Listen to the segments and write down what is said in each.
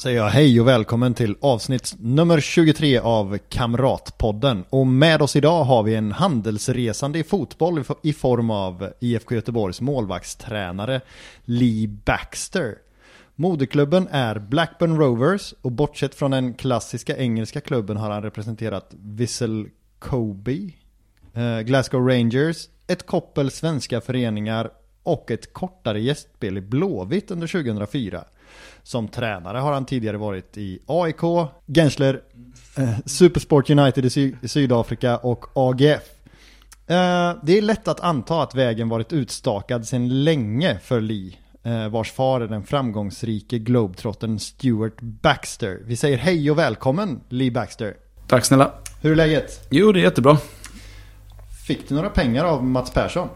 Säger jag hej och välkommen till avsnitt nummer 23 av Kamratpodden. Och med oss idag har vi en handelsresande i fotboll i form av IFK Göteborgs målvaktstränare Lee Baxter. Moderklubben är Blackburn Rovers och bortsett från den klassiska engelska klubben har han representerat Vissel Kobe, eh, Glasgow Rangers, ett koppel svenska föreningar och ett kortare gästspel i Blåvitt under 2004. Som tränare har han tidigare varit i AIK, Gensler, eh, Supersport United i, Sy i Sydafrika och AGF. Eh, det är lätt att anta att vägen varit utstakad sedan länge för Lee, eh, vars far är den framgångsrike globetrotten Stuart Baxter. Vi säger hej och välkommen Lee Baxter. Tack snälla. Hur är läget? Jo, det är jättebra. Fick du några pengar av Mats Persson?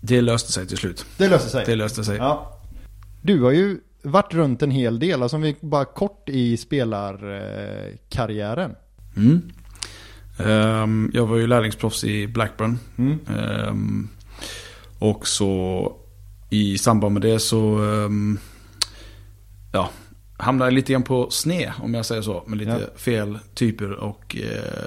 Det löste sig till slut. Det löste sig? Det löste sig. Ja. Du har ju varit runt en hel del, alltså om vi bara kort i spelarkarriären. Mm. Um, jag var ju lärlingsproffs i Blackburn. Mm. Um, och så i samband med det så um, ja, hamnade jag lite grann på sned om jag säger så. Med lite Ja. fel typer och uh,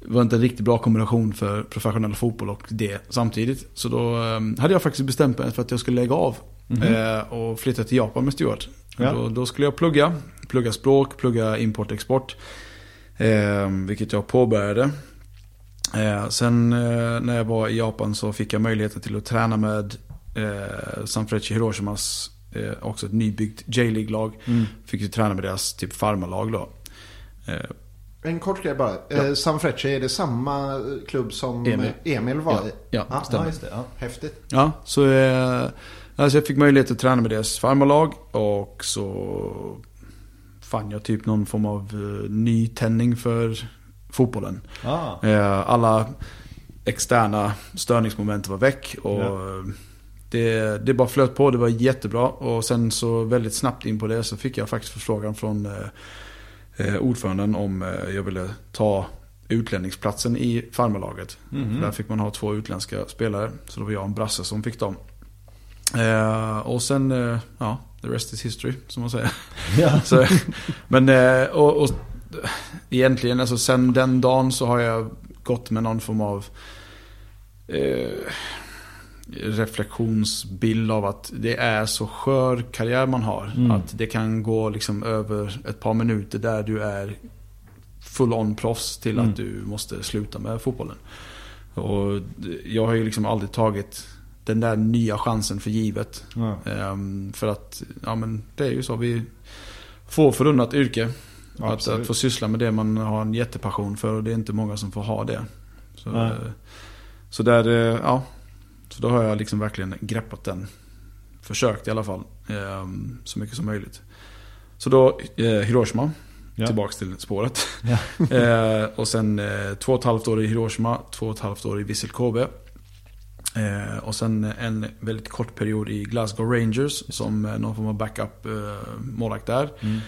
var inte en riktigt bra kombination för professionell fotboll och det samtidigt. Så då hade jag faktiskt bestämt mig för att jag skulle lägga av Mhm. eh, och flytta till Japan med Stuart. Ja. Då, då skulle jag plugga, plugga språk, plugga import och export. Eh, vilket jag påbörjade. Eh, sen eh, när jag var i Japan så fick jag möjligheten till att träna med eh, Sanfrecce Hiroshimas, eh, också ett nybyggt J-League-lag. Mm. Fick ju träna med deras typ farmarlag då. Eh, En kort grej bara. Ja. Eh, Sanfrecce, är det samma klubb som Emil. Emil var Ja, i? ja, ah, stämmer. ja, just det. Ja, häftigt. Ja, så eh, alltså jag fick möjlighet att träna med deras farmarlag och så fann jag typ någon form av eh, nytändning för fotbollen. Ah. Eh, alla externa störningsmoment var väck och Ja. det, det bara flöt på, det var jättebra. Och sen så väldigt snabbt in på det så fick jag faktiskt förfrågan från eh, ordföranden om jag ville ta utlänningsplatsen i farmarlaget. Mhm. Där fick man ha två utländska spelare. Så då var jag en brasse som fick dem. Eh, och sen, eh, ja, the rest is history som man säger. Ja. Så, men, eh, och, och egentligen, alltså sen den dagen så har jag gått med någon form av eh, reflektionsbild av att det är så skör karriär man har. Mm. Att det kan gå liksom över ett par minuter där du är full on proffs till Mm. att du måste sluta med fotbollen. Och jag har ju liksom aldrig tagit den där nya chansen för givet. Ja. Ehm, för att, ja men det är ju så. Vi får förunnat yrke. Ja, att, att få syssla med det man har en jättepassion för och det är inte många som får ha det. Så, eh, så där, eh, ja. Så då har jag liksom verkligen greppat den. Försökt i alla fall. ehm, så mycket som möjligt. Så då eh, Hiroshima. Ja. Tillbaks till spåret. Ja. eh, och sen eh, två och ett halvt år i Hiroshima, två och ett halvt år i Vissel Kobe. Eh, och sen en väldigt kort period i Glasgow Rangers som eh, någon form av backup eh, målvakt där. Mm.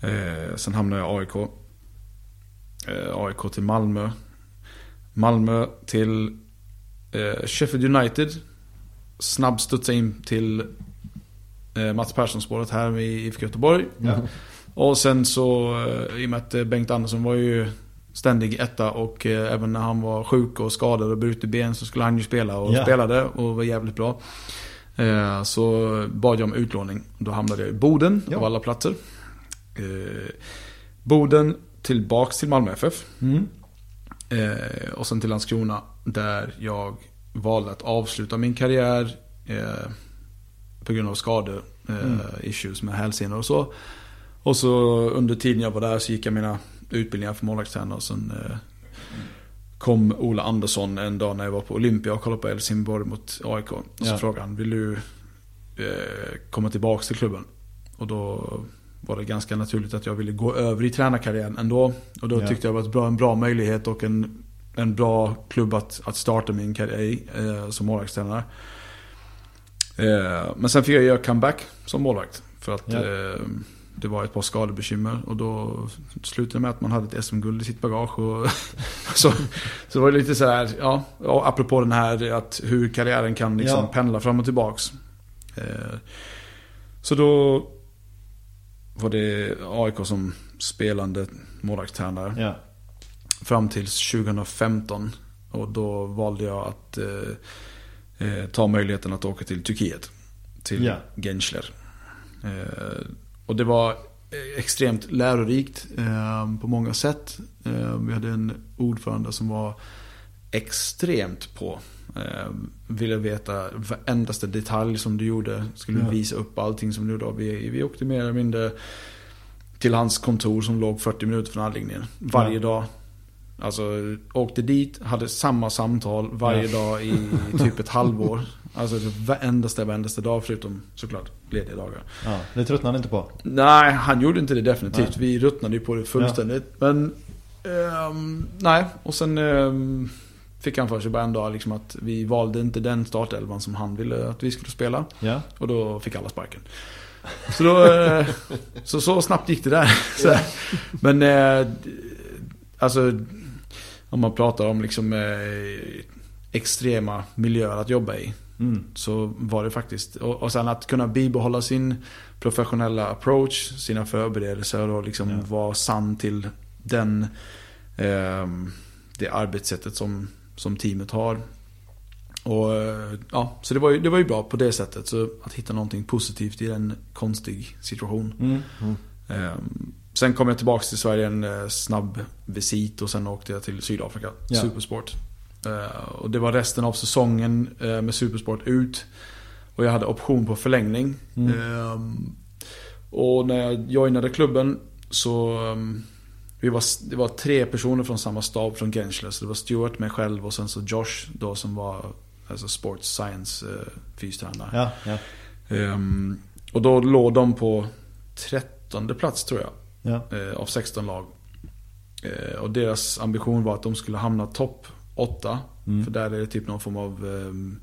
Eh, sen hamnade jag i AIK. Eh, AIK till Malmö. Malmö till eh, Sheffield United. Snabbstudsa in till Mats Persson-spåret här i IFK Göteborg. Ja. Och sen så, i och med att Bengt Andersson var ju ständig etta och eh, även när han var sjuk och skadad och brutit ben så skulle han ju spela och Ja. spelade och var jävligt bra. Eh, Så bad jag om utlåning. Då hamnade jag i Boden Ja. av alla platser. Eh, Boden tillbaks till Malmö FF. Mm. Eh, och sen till Landskrona där jag valde att avsluta min karriär eh, på grund av skador, eh, Mm. issues med hälsenor och så. Och så under tiden jag var där så gick jag mina utbildningar för målvaktstränare och sen eh, kom Ola Andersson en dag när jag var på Olympia och kollade på Helsingborg mot AIK. Och så Ja. frågade han, vill du eh, komma tillbaks till klubben? Och då var det ganska naturligt att jag ville gå över i tränarkarriären ändå. Och då Ja. tyckte jag det var ett bra, en bra möjlighet och en, en bra klubb att, att starta min karriär i eh, som målvaktstränare. Eh, men sen fick jag göra comeback som målvakt. För att Ja. Det var ett par skadebekymmer och då slutade det med att man hade ett SM-guld i sitt bagage. Och så, så det var lite så här, ja, apropå den här att hur karriären kan liksom Ja. pendla fram och tillbaks. Eh, så då var det AIK som spelande målvaktstränare Ja. fram till 2015. Och då valde jag att eh, eh, ta möjligheten att åka till Turkiet. Till Ja. Gençler. Eh, och det var eh, extremt lärorikt eh, på många sätt. Eh, vi hade en ordförande som var extremt på. Ville veta varendaste detalj som du gjorde. Skulle Ja. visa upp allting som du gjorde. Vi, vi åkte mer eller mindre till hans kontor som låg 40 minuter från anläggningen. Varje Ja. dag. Alltså åkte dit, hade samma samtal varje Ja. dag i typ ett halvår. Alltså varendaste, varendaste dag förutom såklart lediga dagar. ja, det tröttnade inte på. Nej, han gjorde inte det definitivt. Nej. Vi ruttnade ju på det fullständigt. Men, ehm, nej. Och sen ehm, fick han för sig bara en dag liksom att vi valde inte den startelvan som han ville att vi skulle spela. Ja. Och då fick alla sparken. Så då, eh, så, så snabbt gick det där. Här. men, eh, alltså, om man pratar om liksom eh, extrema miljöer att jobba i. Mm. Så var det faktiskt. Och, och sen att kunna bibehålla sin professionella approach, sina förberedelser och liksom Ja. vara sann till den, ehm, det arbetssättet som, som teamet har. Och eh, ja, så det var, ju, det var ju bra på det sättet. Så att hitta någonting positivt i en konstig situation. Mm. Ehm, sen kom jag tillbaka till Sverige en eh, snabb visit och sen åkte jag till Sydafrika, Ja. Supersport. Eh, och det var resten av säsongen eh, med Supersport ut. Och jag hade option på förlängning. Mm. Ehm, och när jag joinade klubben så um, vi var, det var tre personer från samma stab från Genschler. Så det var Stuart, mig själv och sen så Josh då som var alltså sports science uh, fystränare. Ja, ja, Ehm, och då låg de på 13 plats tror jag. ja. eh, av 16 lag. Eh, och deras ambition var att de skulle hamna topp 8. Mm. För där är det typ någon form av... ehm,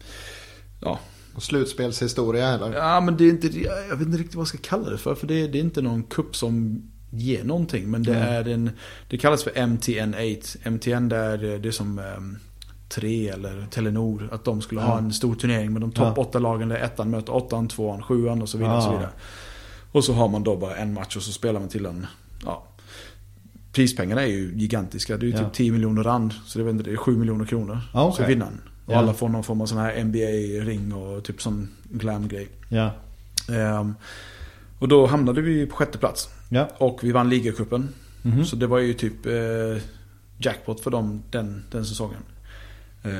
ja. Och slutspelshistoria eller? ja, men det är inte... Jag vet inte riktigt vad jag ska kalla det för. För det, det är inte någon kupp som ger någonting. Men det Nej. är en... Det kallas för MTN8. MTN det är det är som... Um, tre eller Telenor. Att de skulle ha Ja. en stor turnering med de topp Ja. åtta lagen. Där ettan möter åttan, tvåan, sjuan och så vidare. Och, så vidare. och så har man då bara en match och så spelar man till en... Ja, prispengarna är ju gigantiska. Det är ju Ja. typ 10 miljoner rand. Så det är, väl inte- det är 7 miljoner kronor. Ah, okej. Så vinner han. Och Ja. alla får någon form av sån här NBA-ring och typ sån glam-grej. ja. Ehm, och då hamnade vi på sjätte plats. ja. Och vi vann ligacupen. Mhm. Så det var ju typ eh, jackpot för dem den, den säsongen. Eh,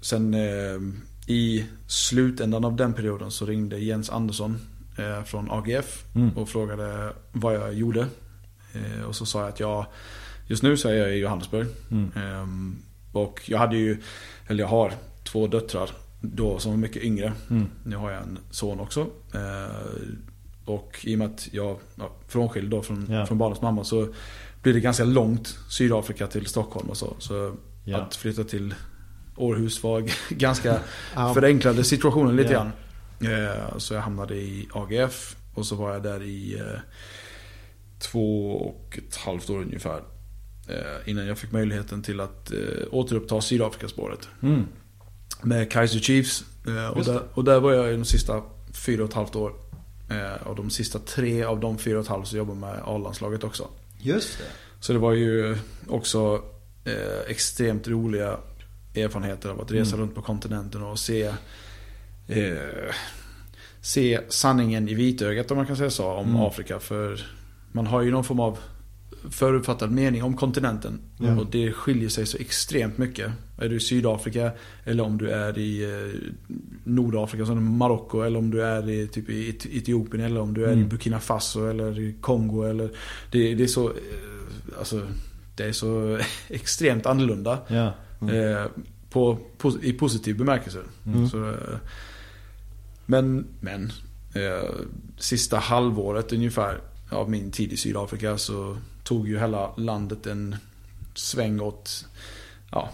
sen eh, i slutändan av den perioden så ringde Jens Andersson eh, från AGF Mm. och frågade vad jag gjorde. Eh, och så sa jag att jag, just nu så är jag i Johannesburg. Mm. Ehm, och jag hade ju, eller jag har två döttrar då som var mycket yngre. Mm. Nu har jag en son också. Eh, och i och med att jag ja, frånskild då från, Ja. från barnets mamma så blir det ganska långt Sydafrika till Stockholm och så. Så Ja. att flytta till Århus var ganska Ja. förenklade situationen lite Ja. grann. Eh, så jag hamnade i AGF och så var jag där i två och ett halvt år ungefär. Eh, innan jag fick möjligheten till att eh, återuppta Sydafrikaspåret. Mm. Med Kaiser Chiefs. Eh, och, där, och där var jag i de sista fyra och ett halvt år. Och de sista tre av de fyra och ett halvt så jobbade jag med A-landslaget också. Just det. Så det var ju också extremt roliga erfarenheter av att resa Mm. runt på kontinenten och se eh, Se sanningen i vitögat om man kan säga så om Mm. Afrika. För man har ju någon form av förutfattad mening om kontinenten. Ja. Och det skiljer sig så extremt mycket. Är du i Sydafrika eller om du är i eh, Nordafrika som Marocko eller om du är i, typ i Et- Etiopien eller om du är i Mm. Burkina Faso eller i Kongo eller det, det är så eh, Alltså Det är så extremt annorlunda Ja. eh, på, I positiv bemärkelse Mm. så, eh, Men, men eh, Sista halvåret ungefär av min tid i Sydafrika så tog ju hela landet en sväng åt, ja,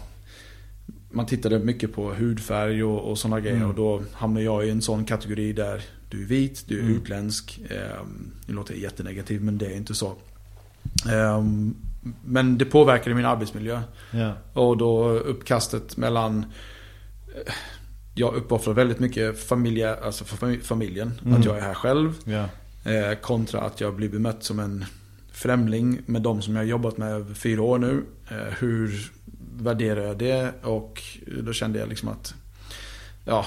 man tittade mycket på hudfärg och, och sådana grejer Mm. och då hamnade jag i en sån kategori där du är vit, du är Mm. utländsk. Eh, det låter jättenegativt men det är inte så. Eh, men det påverkade min arbetsmiljö. Ja. Och då uppkastet mellan eh, Jag uppoffrar väldigt mycket familja, alltså för fami- familjen. Mm. Att jag är här själv. Ja. Eh, kontra att jag blir bemött som en främling med de som jag har jobbat med över fyra år nu. Eh, hur värderar jag det? Och då kände jag liksom att Ja,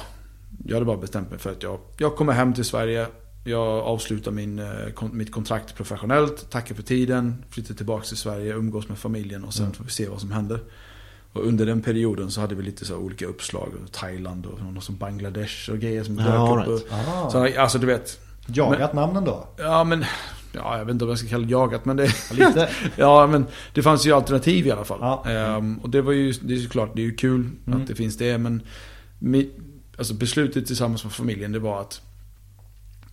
jag hade bara bestämt mig för att jag, jag kommer hem till Sverige. Jag avslutar min, eh, mitt kontrakt professionellt, tackar för tiden, flyttar tillbaka till Sverige, umgås med familjen och sen Mm. får vi se vad som händer. Och under den perioden så hade vi lite så olika uppslag. Thailand och något som Bangladesh och grejer som Ja, dök all upp. right. Ah. Så, alltså du vet, Jagat namnen då? Ja men, ja jag vet inte om jag ska kalla det jagat men det, Ja, Lite? ja men det fanns ju alternativ i alla fall. Ja. Ehm, och det var ju, det är såklart, det är ju kul Mm. att det finns det men alltså beslutet tillsammans med familjen det var att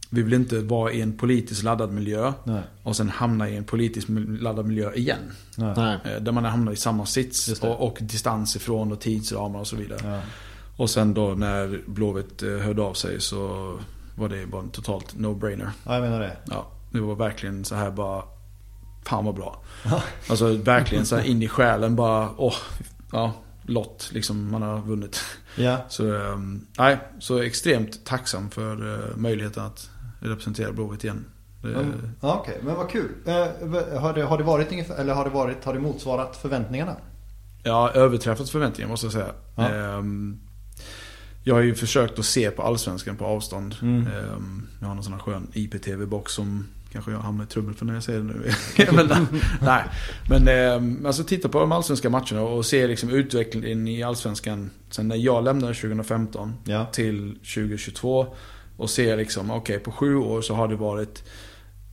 vi vill inte vara i en politiskt laddad miljö Nej. och sen hamna i en politiskt laddad miljö igen. Nej. Eh, Där man hamnar i samma sits och, och distans ifrån och tidsramar och så vidare. Ja. Och sen då när Blåvitt eh, hörde av sig så var det bara en totalt no-brainer. ja, jag menar det. Ja, det var verkligen så här bara Fan vad bra. Alltså verkligen så här in i själen bara åh, ja, lott liksom man har vunnit. Ja. Så, ehm, nej, så extremt tacksam för eh, möjligheten att representera Blåvitt igen. Mm. Ja, Okej, men vad kul. Eh, har, det, har det varit ungefär, eller har det varit, har det motsvarat förväntningarna? Har överträffat förväntningarna måste jag säga. Ja. Ehm, jag har ju försökt att se på Allsvenskan på avstånd. Mm. Ehm, jag har någon sån här skön IPTV-box som kanske jag hamnar i trubbel för när jag säger det nu. men, nej, men ehm, alltså titta på de allsvenska matcherna och se liksom utvecklingen i Allsvenskan sen när jag lämnade 2015 Ja. till 2022. Och se liksom, okej på sju år så har det varit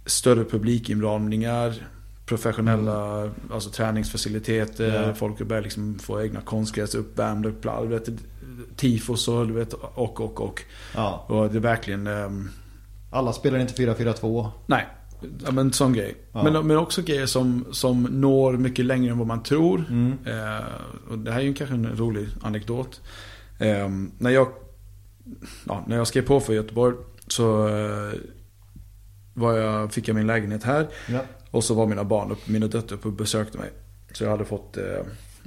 större publikinramningar, professionella alltså träningsfaciliteter, Ja. folk har börjat liksom få egna konstgräs uppvärmda, upp, tifos och du vet, och och och. ja. Och det är verkligen, ehm, Alla spelar inte 4-4-2. nej. Ja, men sån grej. Ja. Men, men också grejer som, som når mycket längre än vad man tror. Mm. Eh, och det här är ju kanske en rolig anekdot. Eh, när, jag, ja, när jag skrev på för Göteborg så eh, var jag, fick jag min lägenhet här. Ja. Och så var mina barn, upp, mina döttrar uppe och besökte mig. Så jag hade fått, eh,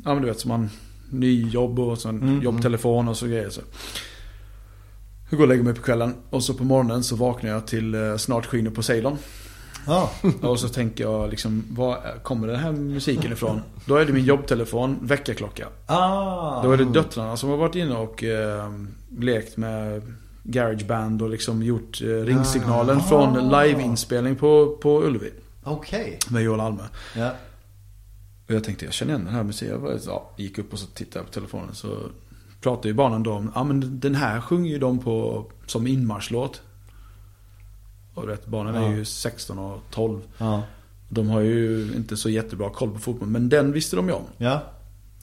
ja men du vet som man, ny jobb och sen Mm, jobbtelefon och så grejer. Så. Jag går och lägger mig på kvällen och så på morgonen så vaknar jag till eh, Snart skiner Poseidon. Ja. Och så tänker jag liksom, var kommer den här musiken ifrån? Då är det min jobbtelefon, väckarklocka. Ah. Då är det döttrarna som har varit inne och eh, lekt med Garageband och liksom gjort eh, ringsignalen Ah. från liveinspelning på, på Ullevi. Okej. Med Joel Alme. Ja. Och jag tänkte, jag känner igen den här musiken. Ja, gick upp och så tittade jag på telefonen. Så pratade ju barnen då om, ja men den här sjunger ju de på som inmarschlåt. Och vet, barnen är Ja. ju 16 och 12. Ja. De har ju inte så jättebra koll på fotboll, men den visste de ju om. Ja.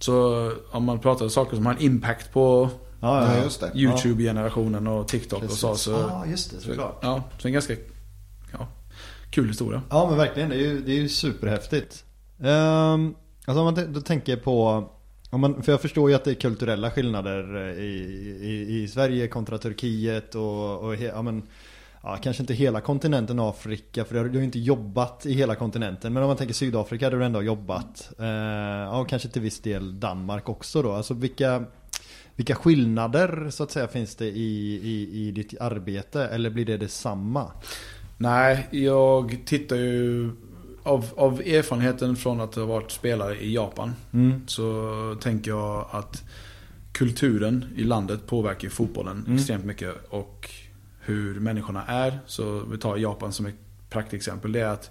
Så om man pratar om saker som har en impact på Ja. YouTube-generationen och TikTok och så. Precis. så Ja, just det, såklart. Ja, så en ganska ja, kul historia. Ja men verkligen, det är ju, det är ju superhäftigt. Um, alltså om man då tänker på, om man, för jag förstår ju att det är kulturella skillnader eh, i, i, i Sverige kontra Turkiet och, och he, ja, men, ja, kanske inte hela kontinenten Afrika för du har ju inte jobbat i hela kontinenten. Men om man tänker Sydafrika där du ändå har jobbat. Uh, ja, kanske till viss del Danmark också då. Alltså vilka, vilka skillnader så att säga finns det i, i, i ditt arbete? Eller blir det detsamma? Nej, jag tittar ju av, av erfarenheten från att ha varit spelare i Japan. Mm. Så tänker jag att kulturen i landet påverkar fotbollen Mm. extremt mycket. Och hur människorna är. Så vi tar Japan som ett praktexempel. Det är att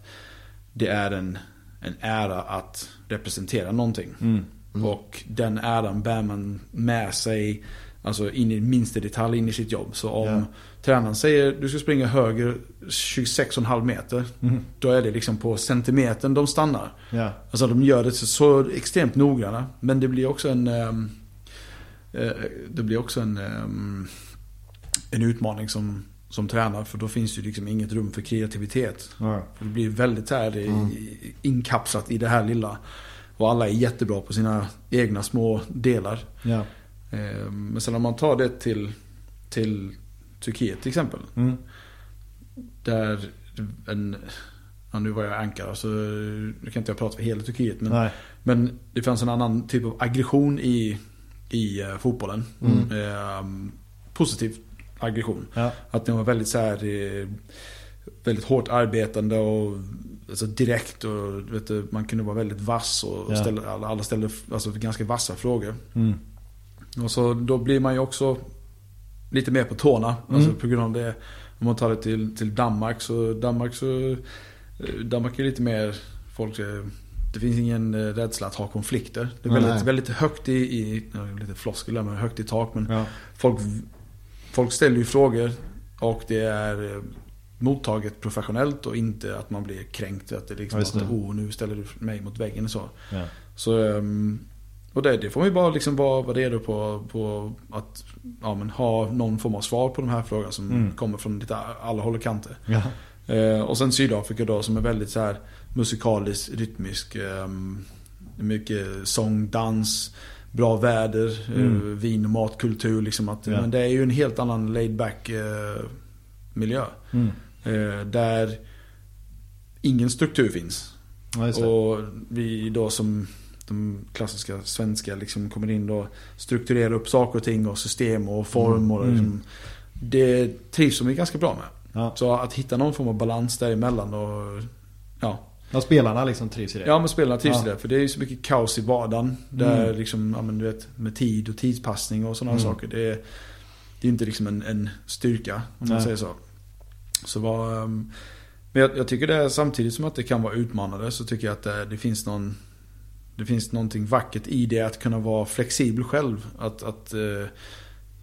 det är en, en ära att representera någonting. Mm. Och den äran bär man med sig Alltså in i minsta detalj in i sitt jobb. Så om Ja. Tränaren säger du ska springa höger 26,5 meter. Mm. Då är det liksom på centimetern de stannar. Ja. Alltså de gör det så, så extremt noggranna. Men det blir också en... eh, det blir också en, ehm, en utmaning som som tränare. För då finns det ju liksom inget rum för kreativitet. Ja. För det blir väldigt här i- inkapslat i det här lilla. Och alla är jättebra på sina egna små delar. Ja. Eh, Men sen om man tar det till, till Turkiet till exempel. Mm. Där en, ja, nu var jag Ankara så nu kan inte jag prata för hela Turkiet. Men, Nej. men det fanns en annan typ av aggression i, i eh, fotbollen. Eh, positiv aggression. Ja. Att den var väldigt så här eh, väldigt hårt arbetande och alltså direkt och vet du, man kunde vara väldigt vass och Ja. ställa, alla ställde alltså, ganska vassa frågor. Mm. Och så då blir man ju också lite mer på tårna. Alltså på grund av det. Om man tar det till, till Danmark så Danmark så eh, Danmark är lite mer folk eh, det finns ingen eh, rädsla att ha konflikter. Det är väldigt, nej. väldigt högt i, i lite floskel men högt i tak. Men Ja. folk, folk ställer ju frågor och det är mottaget professionellt och inte att man blir kränkt. Att det är liksom Ja, att oh, nu ställer du mig mot väggen och så. Ja. Så, ehm, och det, det får ju bara liksom vara, vara redo på, på att ja, men ha någon form av svar på de här frågorna som Mm. kommer från lite alla håll och kanter. Ja. Eh, och sen Sydafrika då som är väldigt så här musikalisk, rytmisk. ehm, mycket sång, dans, bra väder, eh, Mm. vin och matkultur. Liksom att, Ja. Men det är ju en helt annan laid back eh, miljö. Mm. Eh, där ingen struktur finns. Ja. Och vi då som de klassiska svenska liksom kommer in och strukturerar upp saker och ting och system och form. Och Mm. liksom, det trivs de ganska bra med. Ja. Så att hitta någon form av balans däremellan och ja. Ja, spelarna liksom trivs i det. Ja men spelarna trivs Ja. i det. För det är ju så mycket kaos i vardagen. Där liksom, ja men du vet, med tid och tidspassning och sådana Mm. saker. Det är, det är inte liksom en, en styrka om man Nej. säger så. Så vad, ehm, men jag, jag tycker det samtidigt som att det kan vara utmanande så tycker jag att det, det finns någon Det finns någonting vackert i det att kunna vara flexibel själv. Att, att eh,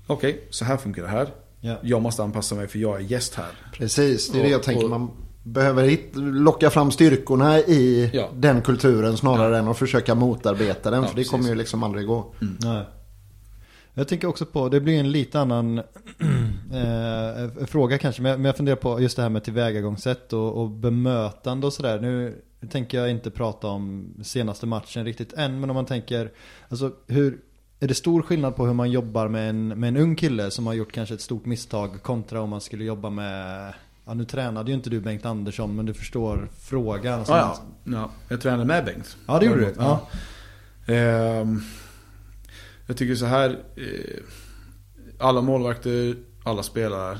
okej, så här funkar det här. Ja. Jag måste anpassa mig för jag är gäst här. Precis, det är det jag Och- tänker. och- Man behöver hit, locka fram styrkorna i Ja. den kulturen snarare än att försöka motarbeta den. Ja, för det kommer precis. ju liksom aldrig gå. Nej. Jag tänker också på, det blir en lite annan eh, fråga kanske, men jag, men jag funderar på just det här med tillvägagångssätt och, och bemötande och sådär. Nu tänker jag inte prata om senaste matchen riktigt än, men om man tänker, alltså hur, är det stor skillnad på hur man jobbar med en, med en ung kille som har gjort kanske ett stort misstag kontra om man skulle jobba med Ja nu tränade ju inte du Bengt Andersson men du förstår frågan. Alltså, Ja, ja. ja, jag tränade med Bengt. Ja, det gjorde du. Ja. Ehm, jag tycker så här. eh, Alla målvakter, alla spelare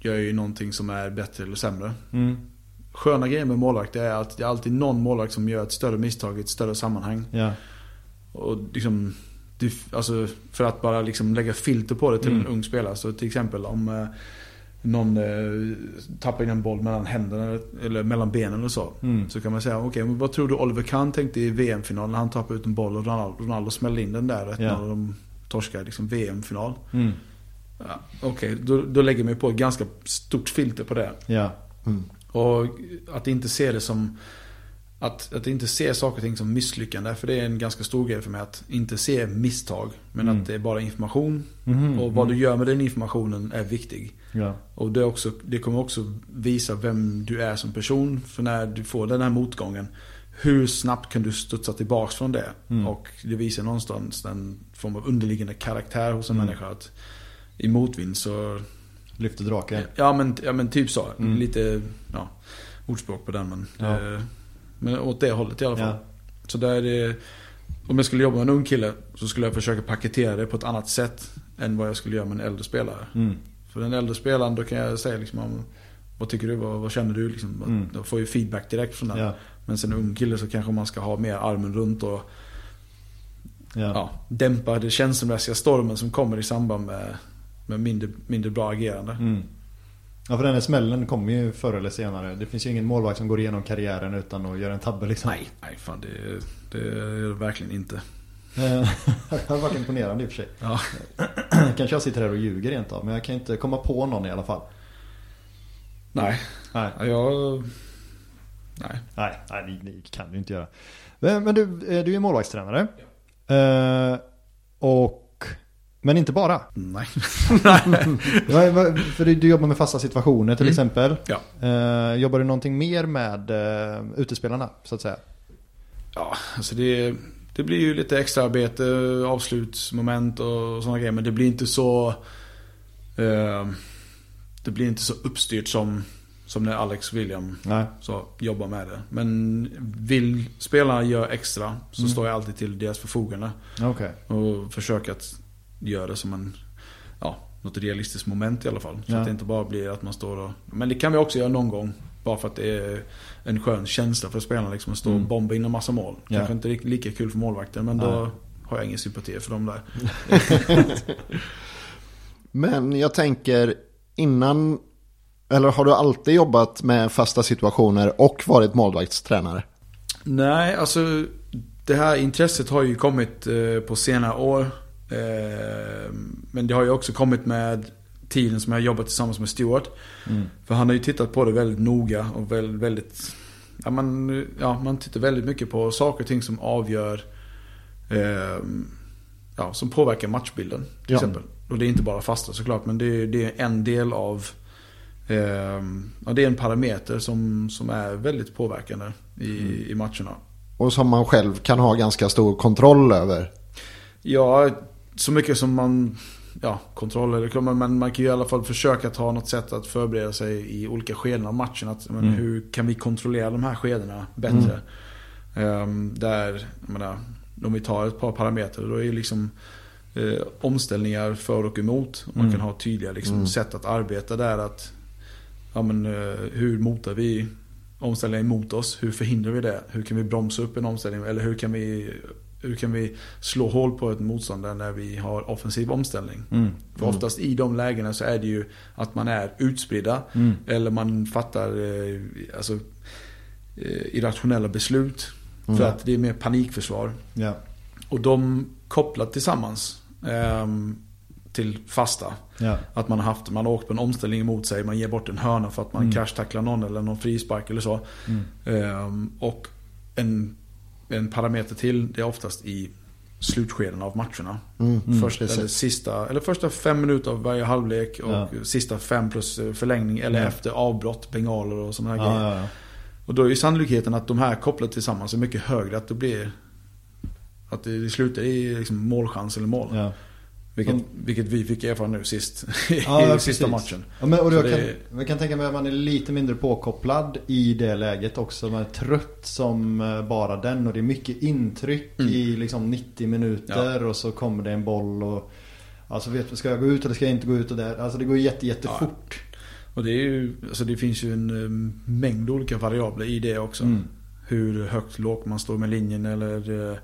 gör ju någonting som är bättre eller sämre. Mm, Sköna grejen med målvakt är att det är alltid någon målvakt som gör ett större misstag i ett större sammanhang. ja. Och liksom, alltså för att bara liksom lägga filter på det till Mm. en ung spelare. Så till exempel om eh, någon eh, tappar in en boll mellan händerna eller, mellan benen och så. Mm. Så kan man säga, okej men vad tror du Oliver Kahn tänkte i VM-finalen när han tappade ut en boll och Ronaldo, Ronaldo smällde in den där Ja. när de torskade liksom VM-final. Mm, Ja, okej, då, då lägger man ju på ett ganska stort filter på det. ja. Och att inte se det som att, att inte se saker och ting som misslyckande. För det är en ganska stor grej för mig att inte se misstag. Men Mm. att det är bara information. Mhm, Och vad mm. du gör med den informationen är viktig. Ja. Och det, också, det kommer också visa vem du är som person. För när du får den här motgången. Hur snabbt kan du studsa tillbaks från det? Mm. Och det visar någonstans en form av underliggande karaktär hos en Mm. människa. Att I motvind så Lyfter draken. Ja men, ja men typ så. Mm. Lite ja, ordspråk på den men. Ja. Eh, men åt det hållet i alla fall. Ja. Så där är, om jag skulle jobba med en ung kille så skulle jag försöka paketera det på ett annat sätt än vad jag skulle göra med en äldre spelare. Mm. För den äldre spelaren då kan jag säga liksom om, vad tycker du, vad, vad känner du liksom. Mm. Jag får ju feedback direkt från den. Ja. Men sen en ung kille så kanske man ska ha mer armen runt och Ja. ja, dämpa den känslomässiga stormen som kommer i samband med, med mindre, mindre bra agerande. Mm. Ja för den här smällen kommer ju förr eller senare. Det finns ju ingen målvakt som går igenom karriären utan att göra en tabbe liksom. Nej, nej fan det, det är det verkligen inte. Eh, det har varit imponerande i och för sig. Ja. Kanske jag sitter här och ljuger rent av. Men jag kan inte komma på någon i alla fall. Nej, Nej, jag... Nej. nej, nej det, kan du inte göra. Men, men du, eh, du är målvaktstränare. Eh, och Men inte bara. Nej. För du, jobbar med fasta situationer till Mm. exempel. Ja. Eh, jobbar du någonting mer med uh, utespelarna så att säga? Ja, alltså det, det blir ju lite extra arbete, avslutsmoment och sådana grejer. Men det blir inte så... Eh, det blir inte så uppstyrt som, som när Alex William Nej. så jobbar med det. Men vill spelarna göra extra så Mm. står jag alltid till deras förfogande. Okej. Och försöker att göra det som en... Ja, något realistiskt moment i alla fall. Så Ja. att det inte bara blir att man står och... Men det kan vi också göra någon gång. Bara för att det är en skön känsla för spelarna liksom att stå Mm. och bomba in en massa mål. Ja. Kanske inte lika kul för målvakten men då Nej. har jag ingen sympati för dem där. Men jag tänker innan, eller har du alltid jobbat med fasta situationer och varit målvaktstränare? Nej, alltså det här intresset har ju kommit eh, på senare år. Eh, men det har ju också kommit med tiden som jag har jobbat tillsammans med Stuart. Mm. För han har ju tittat på det väldigt noga och väldigt, väldigt ja, man, ja, man tittar väldigt mycket på saker och ting som avgör eh, Ja, som påverkar matchbilden till Ja. exempel. Och det är inte bara fasta såklart men det är, det är en del av eh, ja, Det är en parameter som, som är väldigt påverkande i, i matcherna. Och som man själv kan ha ganska stor kontroll över. Ja, så mycket som man... Ja, kontroll eller men man kan ju i alla fall försöka ta något sätt att förbereda sig i olika skeden av matchen. Att, men, Mm. Hur kan vi kontrollera de här skedena bättre? Ehm, där, jag menar, om vi tar ett par parametrar, då är ju liksom eh, omställningar för och emot. Och Man Mm. kan ha tydliga liksom, Mm. sätt att arbeta där. att ja, men, eh, Hur motar vi omställningar emot oss? Hur förhindrar vi det? Hur kan vi bromsa upp en omställning? Eller hur kan vi, hur kan vi slå hål på ett motståndare när vi har offensiv omställning? Mm. För oftast i de lägena så är det ju att man är utspridda. Mm. Eller man fattar eh, alltså, eh, irrationella beslut. För Mm. att det är mer panikförsvar. Ja. Och de kopplat tillsammans ehm, till fasta. Ja. Att man har haft, man har åkt på en omställning emot sig, man ger bort en hörna för att man Mm. crashtacklar någon eller någon frispark eller så. Mm. Ehm, och en, en parameter till, det är oftast i slutskeden av matcherna. Mm, Mm, Först, precis. eller, sista, eller första fem minuter av varje halvlek och Ja. sista fem plus eh, förlängning. Eller Ja. efter avbrott, bengaler och sådana här grejer. Ja, ja, ja. Och då är sannolikheten att de här kopplat tillsammans är mycket högre. Att det blir... Att det slutar i liksom målchans eller mål. Ja. Vilket, Som- vilket vi fick erfara nu sist. I Ja, ja, sista precis. matchen. Ja, men, och jag, det kan, jag kan tänka mig att man är lite mindre påkopplad i det läget också. Man är trött som eh, bara den och det är mycket intryck Mm. i liksom 90 minuter och så kommer det en boll och Alltså vet ska jag gå ut eller ska jag inte gå ut och där? Alltså det går jätte, jättefort. Och det är ju... Alltså det finns ju en eh, mängd olika variabler i det också. Mm. Hur högt, lågt man står med linjen eller...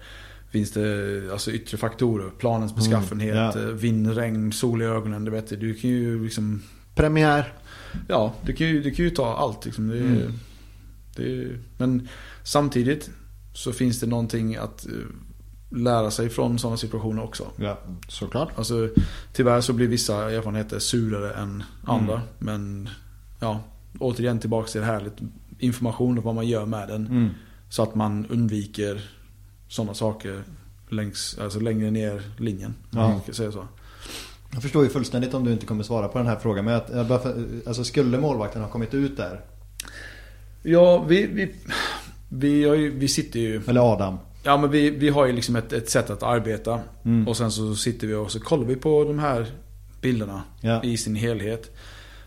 Finns det alltså yttre faktorer? Planens beskaffenhet, ja. eh, vind, regn, sol i ögonen. Du vet, du kan ju liksom... Premiär. Ja, du kan ju, du kan ju ta allt liksom. Det, Mm. det, men samtidigt så finns det någonting att eh, lära sig från sådana situationer också. Ja. Såklart. Alltså, tyvärr så blir vissa erfarenheter surare än andra. Mm. Men ja, återigen tillbaka till det här. Lite information om vad man gör med den. Mm. Så att man undviker sådana saker längs, alltså längre ner linjen. Om man ska säga så. Jag förstår ju fullständigt om du inte kommer svara på den här frågan. Men jag bara för, alltså skulle målvakten ha kommit ut där? Ja, vi, vi, vi, ju, vi sitter ju... Eller Adam? Ja men vi, vi har ju liksom ett, ett sätt att arbeta. Mm. Och sen så sitter vi och så kollar vi på de här bilderna Ja. i sin helhet.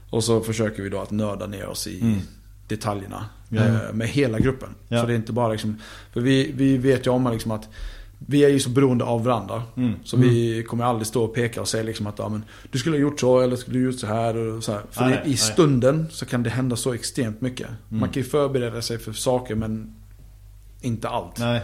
Och så försöker vi då att nörda ner oss i Mm. detaljerna. Ja. eh, Med hela gruppen. Ja. Så det är inte bara liksom... För vi, vi vet ju om liksom att vi är ju så beroende av varandra. Mm. Så vi kommer aldrig stå och peka och säga liksom att ja, men, du skulle ha gjort så eller skulle du gjort så här. Och så här. För Nej, i, i stunden så kan det hända så extremt mycket. Mm. Man kan ju förbereda sig för saker men inte allt. Nej.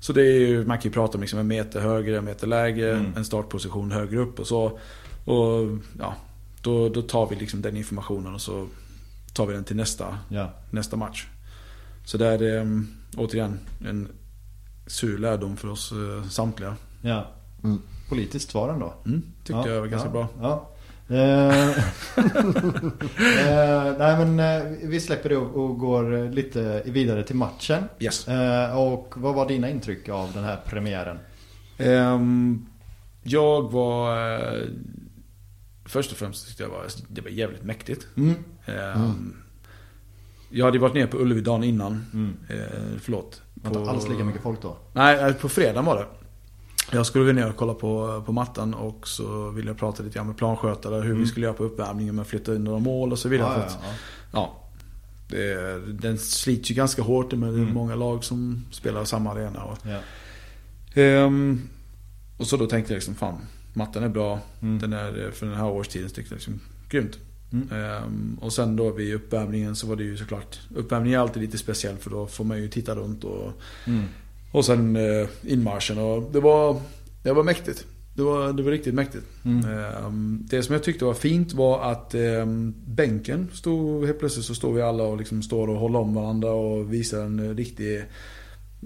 Så det är ju, man kan ju prata om liksom en meter högre, en meter lägre, Mm. en startposition högre upp och så. Och ja, då, då tar vi liksom den informationen och så tar vi den till nästa, Ja. nästa match. Så där är det um, återigen en sur lärdom för oss uh, samtliga. Ja. Mm. Politiskt svar ändå. Mm, tyckte jag var ganska ja, bra. Ja. Eh, eh, nej men eh, vi släpper det och, och går lite vidare till matchen. Yes. Eh, och vad var dina intryck av den här premiären? Ehm, Jag var... Eh, först och främst tyckte jag var, det var jävligt mäktigt. Mm. Eh, Jag hade varit ner på Ullevi dagen innan. Mm. Eh, förlåt. Det var inte alls lika mycket folk då. Nej, eh, på fredagen var det. Jag skulle gå ner och kolla på, på mattan och så ville jag prata lite grann med planskötare hur vi skulle göra på uppvärmningen med att flytta in några mål och så vidare. För ja, att, ja. ja, det, den slits ju ganska hårt med Mm. många lag som spelar samma arena. Och, Ja. Ehm, och så då tänkte jag liksom, fan, mattan är bra. Mm. Den är för den här årstiden så tyckte jag liksom, grymt. Mm. Ehm, och sen då vid uppvärmningen så var det ju såklart, uppvärmningen är alltid lite speciell för då får man ju titta runt och, Mm. och sen eh, inmarschen och det var, det var mäktigt. Det var, det var riktigt mäktigt. Mm. Ehm, det som jag tyckte var fint var att ehm, bänken stod, helt plötsligt så står vi alla och liksom står och håller om varandra och visar en riktig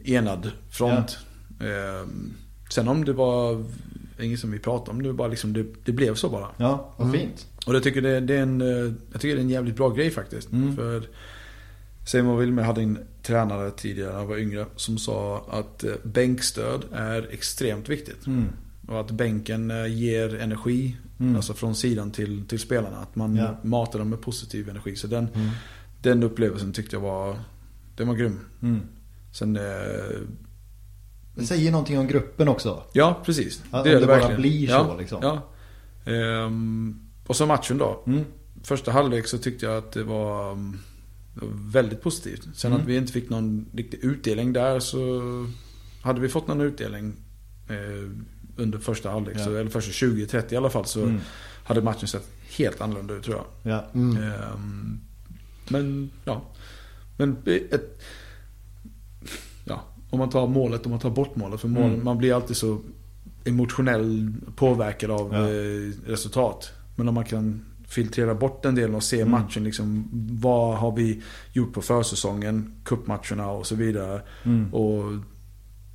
enad front. Ehm, sen om det var inget som vi pratade om, det bara liksom, det, det blev så bara. Ja, vad Mm. fint. Och det tycker det, det är en, eh, jag tycker det är en jävligt bra grej faktiskt. Mm. För Simon Wilmer hade en tränare tidigare när han var yngre som sa att eh, bänkstöd är extremt viktigt. Mm. Och att bänken eh, ger energi, Mm. alltså från sidan till, till spelarna. Att man Ja. matar dem med positiv energi. Så den, Mm. den upplevelsen tyckte jag var, den var grym. Mm. Sen, Det säger någonting om gruppen också. ja precis. Gör om det bara blir ja, så, liksom. Ja. Ehm, och så matchen då. Mm. Första halvlek så tyckte jag att det var, um, det var väldigt positivt. Sen Mm. att vi inte fick någon riktig utdelning där så hade vi fått någon utdelning eh, under första halvlek, Ja. så, eller första 20-30 i alla fall, så Mm. hade matchen sett helt annorlunda ut tror jag. Ja. Mm. Ehm, men ja. Men ett, ja, om man tar målet, om man tar bort målet. För mål, Mm. man blir alltid så emotionell påverkad av Ja. eh, resultat. Men om man kan filtrera bort den delen och se Mm. matchen. Liksom, vad har vi gjort på försäsongen, cupmatcherna och så vidare. Mm. Och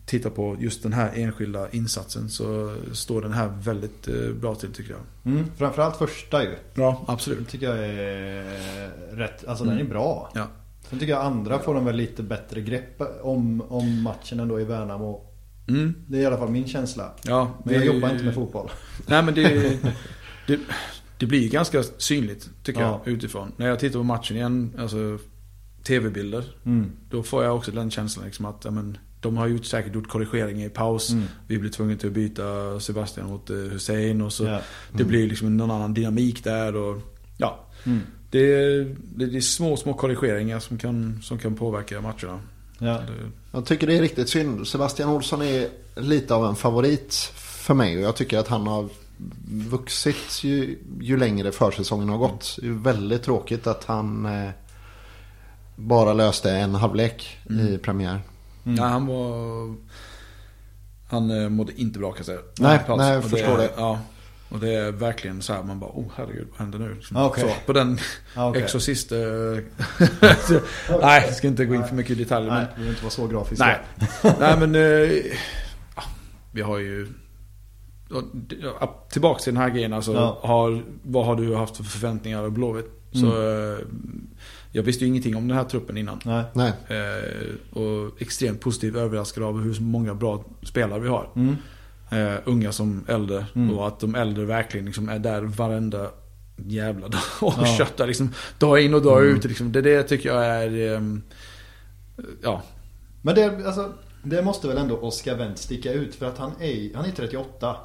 titta på just den här enskilda insatsen så står den här väldigt eh, bra till tycker jag. Mm. Framförallt första ju. Ja, Det absolut. tycker jag är rätt. Alltså den Mm. är bra. Ja. Sen tycker jag andra får de väl lite bättre grepp om, om matchen ändå i Värnamo. Mm. Det är i alla fall min känsla. Ja, Men jag jobbar inte med fotboll. Nej men det, det, det blir ju ganska synligt tycker Ja. jag utifrån. När jag tittar på matchen igen, alltså tv-bilder. Mm. Då får jag också den känslan liksom att men, de har gjort, säkert gjort korrigeringar i paus. Mm. Vi blir tvungna till att byta Sebastian mot eh, Hussein och så Ja. det blir liksom någon annan dynamik där och ja. Mm. Det är, det är små, små korrigeringar som kan, som kan påverka matcherna. Ja. Det- Jag tycker det är riktigt synd. Sebastian Olsson är lite av en favorit för mig. Och jag tycker att han har vuxit ju, ju längre försäsongen har gått. Det är väldigt tråkigt att han eh, bara löste en halvlek i premiär. Mm. Ja, han var... Han eh, mådde inte bra kan jag säga. Nej, nej, jag förstår det. Ja. Och det är verkligen så här man bara, oh herregud, vad händer nu? Liksom. Ah, okej. Så, på den Ah, okej. Exorcist... eh, nej, jag ska inte gå in för mycket i detaljer. Nej, Men, det vill inte vara så grafiska. nej. nej, men... eh, vi har ju... Tillbaks till den här grejen alltså. Ja. Har, vad har du haft för förväntningar av Blåvitt? Mm. Så... eh, jag visste ju ingenting om den här truppen innan. Nej. Nej. Eh, och extremt positivt överraskad av hur många bra spelare vi har. Mm. Eh, unga som äldre. Mm. Och att de äldre verkligen liksom är där varenda jävla dag och Ja. köttar liksom. Dag in och dag Mm. ut. Liksom. Det, det tycker jag är... ehm, ja. Men det, alltså, det måste väl ändå Oscar Wendt sticka ut för att han är, han är 38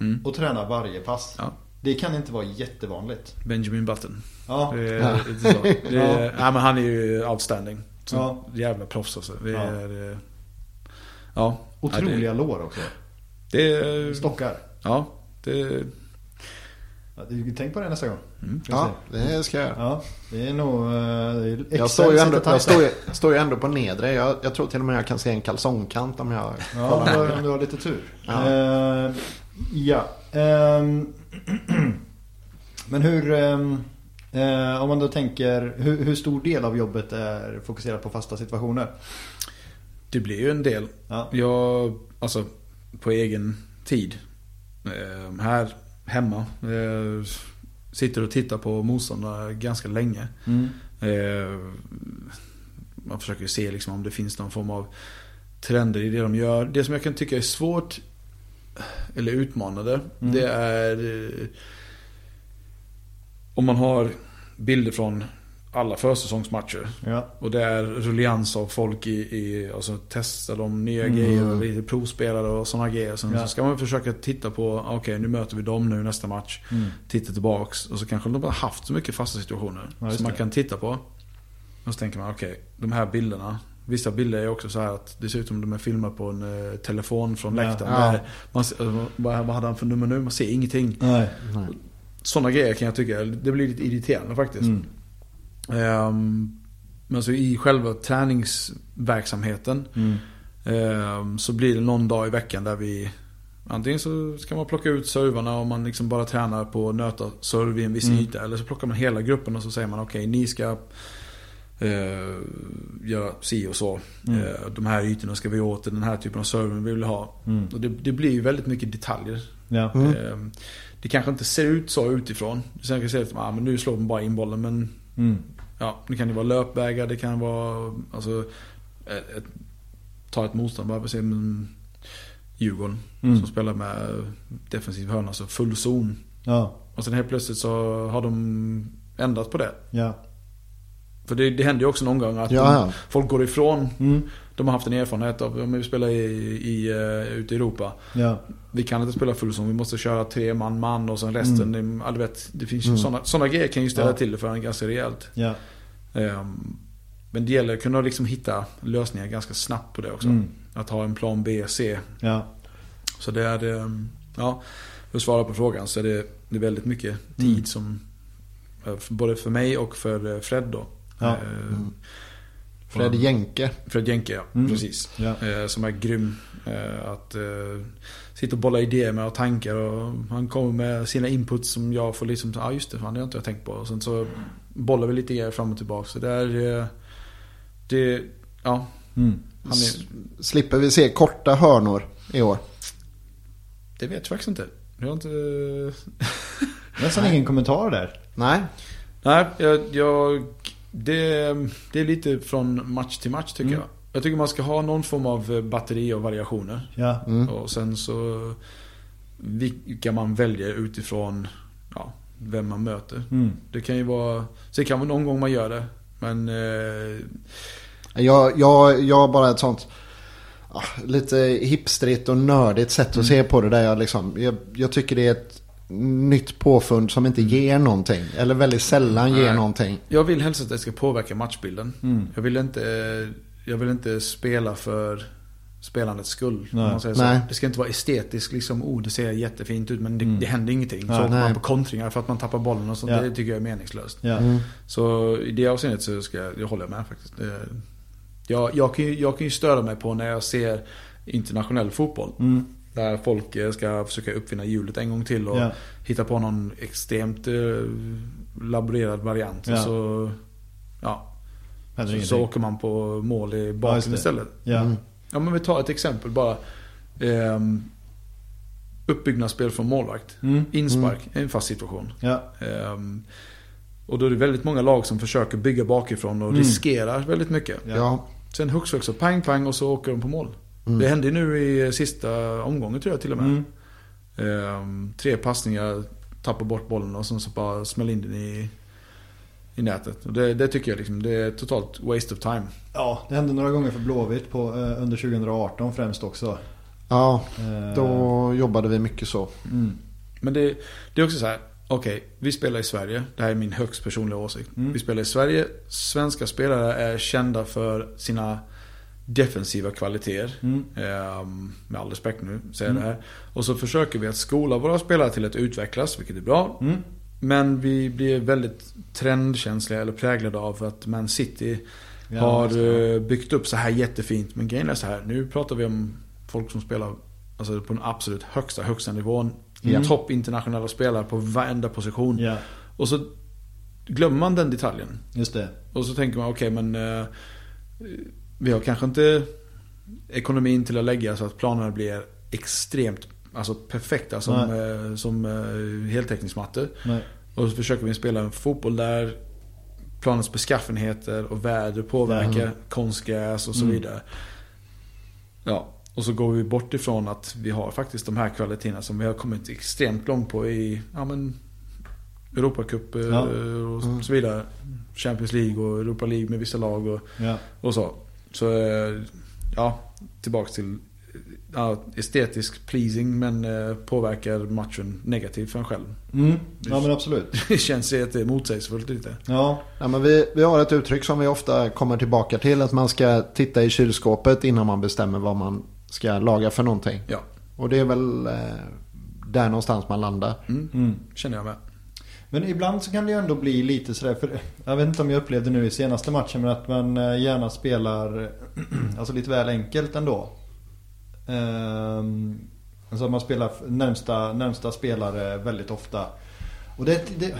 Mm. och tränar varje pass. Ja. Det kan inte vara jättevanligt. Benjamin Button. Ja. Det är, Ja. så. Det är, Ja. nej, men han är ju outstanding. Så Ja. Jävla proffs alltså. Det Ja. är... eh, Ja. Otroliga Ja, lår också. Det, Stockar. Ja. Det, Ja, du- Tänk på det nästa gång. Mm. Ja, det ska jag göra. ja det är nog eh, det är Jag står ju ändå, jag står ju, står ju ändå på nedre. Jag, jag tror till och med jag kan se en kalsongkant om jag Ja, kollar om du, om du har lite tur. Ja. Eh, ja. ehm, men hur... eh, om man då tänker... Hur, hur stor del av jobbet är fokuserat på fasta situationer? det blir ju en del. Ja. Jag, alltså på egen tid. Eh, här hemma. Eh, sitter och tittar på motståndare ganska länge. Mm. Eh, man försöker se liksom om det finns någon form av trender i det de gör. Det som jag kan tycka är svårt eller utmanande. Det är om man har bilder från alla försäsongsmatcher. Ja. Och det är rullians av folk i, i alltså testar de nya Mm. grejer, lite provspelare och sådana grejer. Sen Ja. så ska man försöka titta på, okej nu möter vi dem nu nästa match. Mm. Titta tillbaks och så kanske de har haft så mycket fasta situationer. Ja, som man kan titta på. Och så tänker man, okej, de här bilderna. Vissa bilder är också så här att det ser ut som de är filmade på en eh, telefon från läktaren. Ja. Där Man, ser- eh, vad, vad hade han för nummer nu? Man ser ingenting. Nej. Sådana grejer kan jag tycka, det blir lite irriterande faktiskt. Mm. Ehm, men så i själva träningsverksamheten Mm. ehm, så blir det någon dag i veckan där vi Antingen så ska man plocka ut servarna och man liksom bara tränar på att nöta serv i en viss Mm. yta. Eller så plockar man hela gruppen och så säger man okej ni ska eh, göra si och så. Mm. Eh, de här ytorna ska vi åt, den här typen av server vi vill ha. Mm. Och det, det blir ju väldigt mycket detaljer. Ja. Mm. Ehm, Det kanske inte ser ut så utifrån. Sen kan jag säga att ah, men nu slår man bara in bollen. Men Mm. ja, det kan ju vara löpvägar, det kan vara... Alltså, ett, ta ett motstånd, bara se men Djurgården Mm. som spelar med defensiv hörna, alltså full zon. Ja. Och sen helt plötsligt så har de ändrat på det. Ja. För det, det händer ju också någon gång att de, folk går ifrån. Mm. De har haft en erfarenhet av, om vi spelar i, i, uh, ute i Europa. Ja. Vi kan inte spela full zon, vi måste köra tre man man och sen resten. Mm. Ja, du vet, det finns ju sådana, sådana grejer kan ju ställa Ja. till det för en ganska rejält. Ja. Ehm, men det gäller att kunna liksom hitta lösningar ganska snabbt på det också. Mm. Att ha en plan B, C. Ja. Så det är, ehm, ja, för att svara på frågan så är det, det är väldigt mycket tid Mm. som, eh, både för mig och för eh, Fred då. Ja. Ehm, Fred Jenke. Fred Jenke, ja. Mm. Precis. Ja. Eh, som är grym. Eh, att eh, sitta och bolla idéer med och tankar. Och han kommer med sina inputs som jag får liksom, ja ah, just det, fan, det har inte jag tänkt på. Och sen så bollar vi lite grejer fram och tillbaka. Så det är, eh, det, ja. Mm. Han är, Slipper vi se korta hörnor i år? det vet jag faktiskt inte. Jag har inte... Nästan ingen kommentar där. Nej. Nej, jag, jag det, det är lite från match till match tycker Mm. jag. Jag tycker man ska ha någon form av eh, batteri och variationer. Ja. Mm. Och sen så vilka man väljer utifrån ja, vem man möter. Mm. Det kan ju vara, så det kan vara någon gång man gör det. Men eh, Jag, jag, jag har bara ett sånt ah, lite hipstrigt och nördigt sätt att Mm. se på det. Där jag, liksom, jag, jag tycker det är ett nytt påfund som inte ger någonting. Eller väldigt sällan ger Nej. någonting. jag vill helst att det ska påverka matchbilden. Mm. Jag, vill inte, jag vill inte spela för spelandets skull. om Nej. Man säger så. Nej. Det ska inte vara estetiskt, liksom, oh det ser jättefint ut men det, Mm. det händer ingenting. Ja, så åker man på kontringar för att man tappar bollen och sånt. Ja. Det tycker jag är meningslöst. Ja. Mm. Så i det avseendet så ska jag, jag håller med faktiskt. Det, jag, jag, kan ju, jag kan ju störa mig på när jag ser internationell fotboll. Mm. Där folk eh, ska försöka uppfinna hjulet en gång till och Ja. hitta på någon extremt eh, laborerad variant. Ja. Så, ja, så, så åker man på mål i Ja, baken det. istället. Ja. Mm. Ja men vi tar ett exempel bara. Ehm, uppbyggnadsspel från målvakt. Mm. Inspark, är en fast situation. Ja. Ehm, och då är det väldigt många lag som försöker bygga bakifrån och Mm. riskerar väldigt mycket. Ja. Ja. Sen hux flux och pang pang och så åker de på mål. Mm. Det hände ju nu i sista omgången tror jag till och med. Mm. Ehm, tre passningar, tappar bort bollen och sen så bara smäller in den i, i nätet. Och det, det tycker jag liksom, det är totalt waste of time. ja, det hände några gånger för Blåvitt på, eh, under 2018 främst också. ja, Eh, då jobbade vi mycket så. Mm. Men det, det är också så här. Okej, vi spelar i Sverige. Det här är min högst personliga åsikt. Mm. Vi spelar i Sverige. Svenska spelare är kända för sina defensiva kvaliteter. Mm. Ehm, med all respekt nu, säger Mm. det här. Och så försöker vi att skola våra spelare till att utvecklas, vilket är bra. Mm. Men vi blir väldigt trendkänsliga eller präglade av att Man City Ja, har eh, byggt upp så här jättefint. Men grejen är så här, nu pratar vi om folk som spelar alltså, på den absolut högsta, högsta nivån. Mm. Topp internationella spelare på varenda position. Ja, Och så glömmer man den detaljen. just det. Och så tänker man, okej men eh, vi har kanske inte ekonomin till att lägga så att planerna blir extremt alltså perfekta som, eh, som eh, heltäckningsmattor. Nej. Och så försöker vi spela en fotboll där planens beskaffenheter och väder påverkar Mm. konstgräs och så Mm. vidare. Ja, Och så går vi bort ifrån att vi har faktiskt de här kvaliteterna som vi har kommit extremt långt på i ja, men, Europacup eh, Ja. och Mm. så vidare. Champions League och Europa League med vissa lag och, Ja. och så. Så eh, ja, tillbaks till ja, estetisk pleasing men eh, påverkar matchen negativt för en själv. Mm. ja men absolut. Det känns att det är motsägelsefullt lite. Ja. Ja, men vi, vi har ett uttryck som vi ofta kommer tillbaka till. Att man ska titta i kylskåpet innan man bestämmer vad man ska laga för någonting. Ja, Och det är väl eh, där någonstans man landar. mm, Mm. känner jag med. Men ibland så kan det ju ändå bli lite sådär, för jag vet inte om jag upplevde nu i senaste matchen, men att man eh, gärna spelar alltså lite väl enkelt ändå. Ehm, alltså att man spelar närmsta, närmsta spelare väldigt ofta. Och det, det,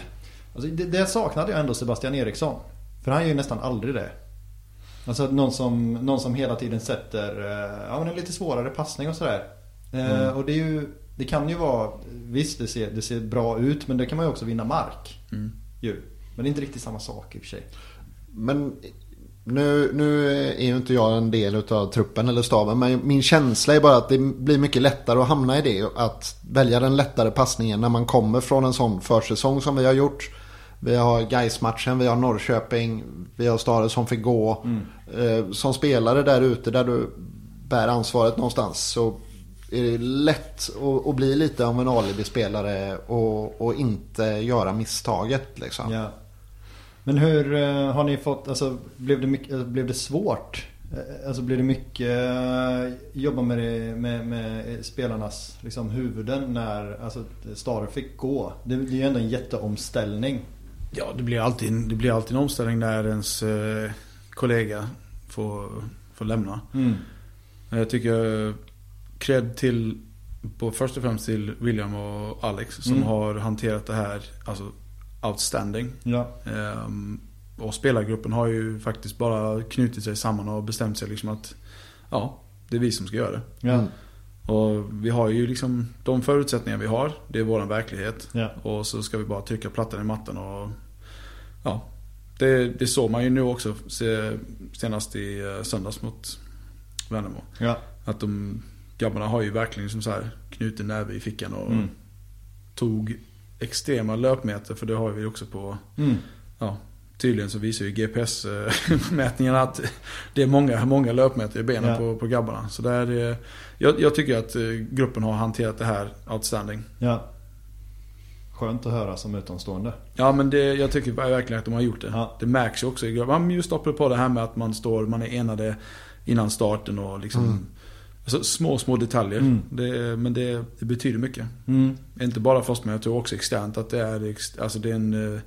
alltså det, det saknade jag ändå Sebastian Eriksson. För han gör ju nästan aldrig det. Alltså att någon som, någon som hela tiden sätter eh, ja, men en lite svårare passning och sådär. Eh, Och det är ju Det kan ju vara Visst det ser, det ser bra ut men det kan man ju också vinna mark. Mm. Ju. Men det är inte riktigt samma sak i och för sig. Men nu, nu är ju inte jag en del av truppen eller staben. Men min känsla är bara att det blir mycket lättare att hamna i det. Att välja den lättare passningen när man kommer från en sån försäsong som vi har gjort. Vi har Gais-matchen, vi har Norrköping, vi har Stare som fick gå. Eh, Som spelare där ute där du bär ansvaret någonstans så är det lätt att, att bli lite av en alibi-spelare och, och inte göra misstaget. Liksom. Ja. Men hur eh, har ni fått, alltså blev det, mycket, alltså, blev det svårt? Eh, Alltså blev det mycket eh, jobba med, det, med, med spelarnas liksom, huvuden när alltså, Stare fick gå? Det, det är ju ändå en jätteomställning. Ja, det blir alltid, det blir alltid en omställning när ens eh, kollega får, får lämna. Mm. Jag tycker cred till på först och främst till William och Alex som Mm. har hanterat det här alltså outstanding. Ja. Ehm, och spelargruppen har ju faktiskt bara knutit sig samman och bestämt sig liksom att ja, det är vi som ska göra det. Ja. Och vi har ju liksom de förutsättningar vi har, det är våran verklighet. Ja. Och så ska vi bara trycka plattan i mattan och ja. Det, det såg man ju nu också se- senast i eh, söndags mot Värnamo. Ja. Att de grabbarna har ju verkligen liksom så här knuten näve i fickan och Mm. tog extrema löpmeter för det har vi också på Mm. Ja, tydligen så visar ju GPS-mätningarna att det är många, många löpmeter i benen Ja. på, på grabbarna. Så där är, jag, jag tycker att eh, gruppen har hanterat det här outstanding. ja. Skönt att höra som utomstående. Ja men det, jag tycker verkligen att de har gjort det. Ja. Det märks ju också i gruppen. Just på det här med att man står, man är enade innan starten och liksom Mm. Alltså, Små, små detaljer. Mm. Det, men det, det betyder mycket. Mm. Inte bara för oss men jag tror också externt att det är, alltså det är en eh,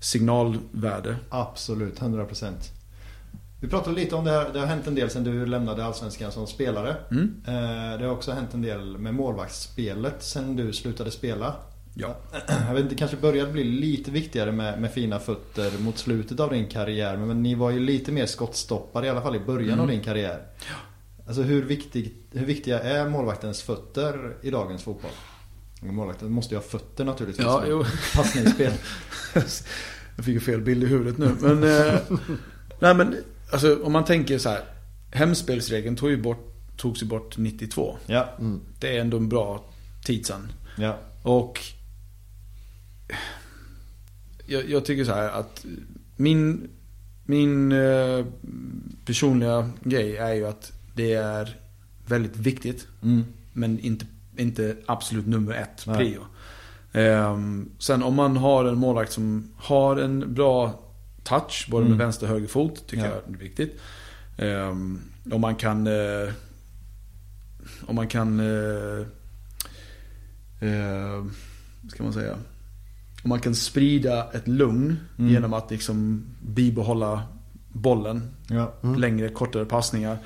signalvärde. Absolut, 100%. Vi pratade lite om det här, det har hänt en del sedan du lämnade Allsvenskan som spelare. Mm. Eh, Det har också hänt en del med målvaktsspelet sen du slutade spela. Ja. Jag vet inte, det kanske började bli lite viktigare med, med fina fötter mot slutet av din karriär. Men ni var ju lite mer skottstoppare i alla fall i början Mm. av din karriär. Alltså hur, viktig, hur viktiga är målvaktens fötter i dagens fotboll? Målvakten måste ju ha fötter naturligtvis. Ja, jo. Passningsspel. Jag fick ju fel bild i huvudet nu. Men, eh, nej men alltså om man tänker så här. Hemspelsregeln tog ju bort, togs ju bort 92. Ja, Mm. Det är ändå en bra tid sen. ja. Och jag, jag tycker så här att min, min eh, personliga grej är ju att det är väldigt viktigt. Mm. Men inte, inte absolut nummer ett Nej. prio. Ehm, sen om man har en målvakt som har en bra touch, både Mm. med vänster och höger fot, tycker Ja. jag är viktigt. Um, om man kan... eh, om man kan... Uh, ska man säga? Om man kan sprida ett lugn Mm. genom att liksom bibehålla bollen ja. Mm. längre, kortare passningar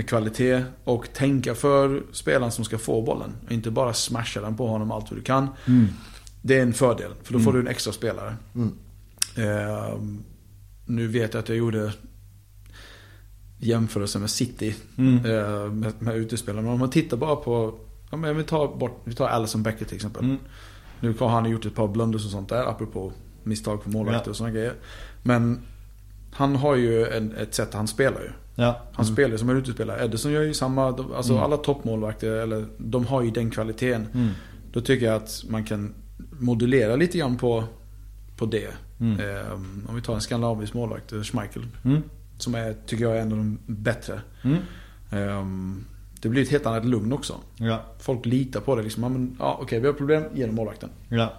med kvalitet och tänka för spelaren som ska få bollen. Och inte bara smasha den på honom allt vad du kan. Mm. Det är en fördel, för då får Mm. du en extra spelare. Mm. Ehm, nu vet jag att jag gjorde jämförelse med City eh, med, med utespelare. Men om man tittar bara på, ja, men vi, tar bort, vi tar Alison Becker till exempel. Mm. Nu har han gjort ett par blunders och sånt där, apropå misstag på målvakter Ja. och sådana grejer. Men han har ju en, ett sätt, han spelar ju. Ja. Han spelar ju som en utespelare. Edison gör ju samma, de- alltså Mm. alla toppmålvakter, eller de har ju den kvaliteten. Mm. Då tycker jag att man kan modulera lite grann på, på det. Mm. Ehm, om vi tar en skandinavisk målvakt, eh, Schmeichel. Mm. Som är, tycker jag är en av de bättre. Mm. Ehm, det blir ett helt annat lugn också. Ja. Folk litar på det liksom. Ja, men, ja, okej, vi har problem, ge dem målvakten. Ja.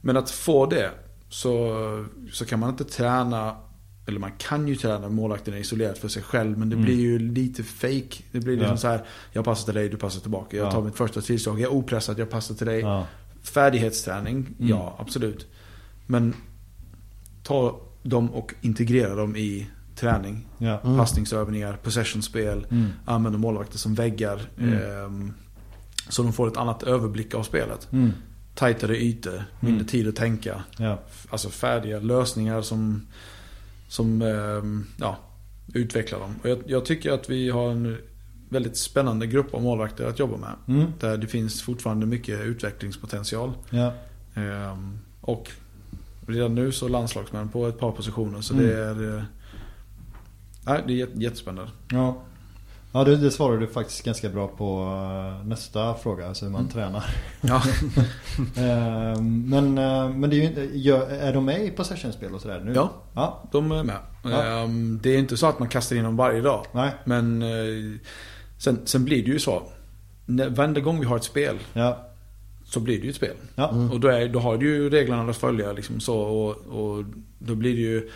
Men att få det så, så kan man inte träna eller man kan ju träna målvakten isolerat för sig själv men det Mm. blir ju lite fake. Det blir liksom Ja. så här, jag passar till dig, du passar tillbaka. Jag Ja. tar mitt första tillslag, jag är opressad, jag passar till dig. Ja. Färdighetsträning, Mm. ja absolut. Men ta dem och integrera dem i träning. Ja. Mm. Passningsövningar, possessionspel. Mm. Använder målvakter som väggar. Mm. ehm, så de får ett annat överblick av spelet. Mm. Tajtare ytor, mindre Mm. tid att tänka. Ja. Alltså färdiga lösningar som, som ehm, ja, utvecklar dem. Och jag, jag tycker att vi har en väldigt spännande grupp av målvakter att jobba med. Mm. Där det finns fortfarande mycket utvecklingspotential. Ja. Ehm, och redan nu så landslagsmän på ett par positioner. Så Mm. det är... eh, Nej, det är jätte- jättespännande. Ja. Ja, det, det svarade du faktiskt ganska bra på eh, nästa fråga, alltså hur man Mm. tränar. Ja. Eh, men, eh, men det är ju är de med i possessionspel och sådär nu? ja, Ja, de är med. Ja. Ehm, det är inte så att man kastar in dem varje dag. nej, Men eh, sen, sen blir det ju så. Varenda gång vi har ett spel ja, så blir det ju ett spel. ja, Mm. Och då, är, då har du ju reglerna att följa liksom så. Och, och då blir det ju...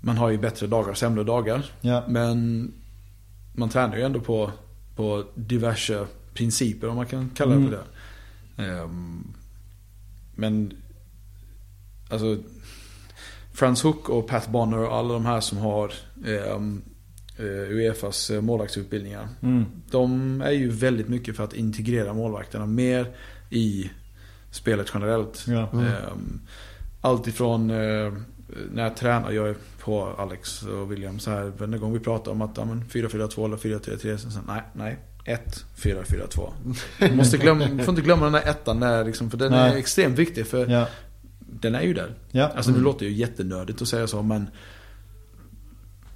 Man har ju bättre dagar, sämre dagar. ja, Men man tränar ju ändå på, på diverse principer om man kan kalla det Mm. för det. Ehm, men alltså Frans Hook och Pat Bonner och alla de här som har eh, Uefas eh, målvaktsutbildningar. mm, De är ju väldigt mycket för att integrera målvakterna mer i spelet generellt. ja, Mm. Allt ifrån eh, när jag tränar, jag är på Alex och William så här varje gång vi pratar om att ja, men 4-4-2 eller 4-3-3 så, så nej, nej. 1-4-4-2. Du måste glömma, får inte glömma den där ettan där liksom, för den är Nej. extremt viktig för ja, den är ju där. ja, Alltså det låter ju jättenördigt att säga så men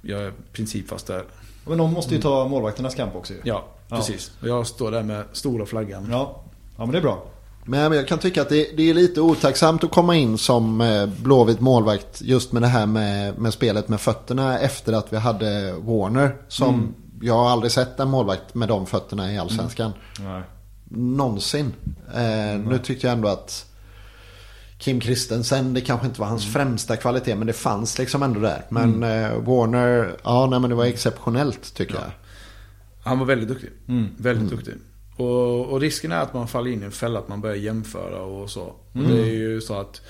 jag är principfast där. Men de måste ju ta målvakternas kamp också ju. Ja, Ja. precis. Och jag står där med stora flaggan. Ja, ja men det är bra. Men jag kan tycka att det, det är lite otacksamt att komma in som eh, blåvit målvakt just med det här med, med spelet med fötterna efter att vi hade Warner. Som Mm. jag har aldrig sett en målvakt med de fötterna i Allsvenskan. Nej. Någonsin. Eh, nu tyckte jag ändå att Kim Christensen, det kanske inte var hans främsta kvalitet men det fanns liksom ändå där. Men eh, Warner, ja nej men det var exceptionellt tycker jag. Han var väldigt duktig. Mm. Väldigt duktig. Och, och risken är att man faller in i en fälla att man börjar jämföra och så. Och Mm. det är ju så att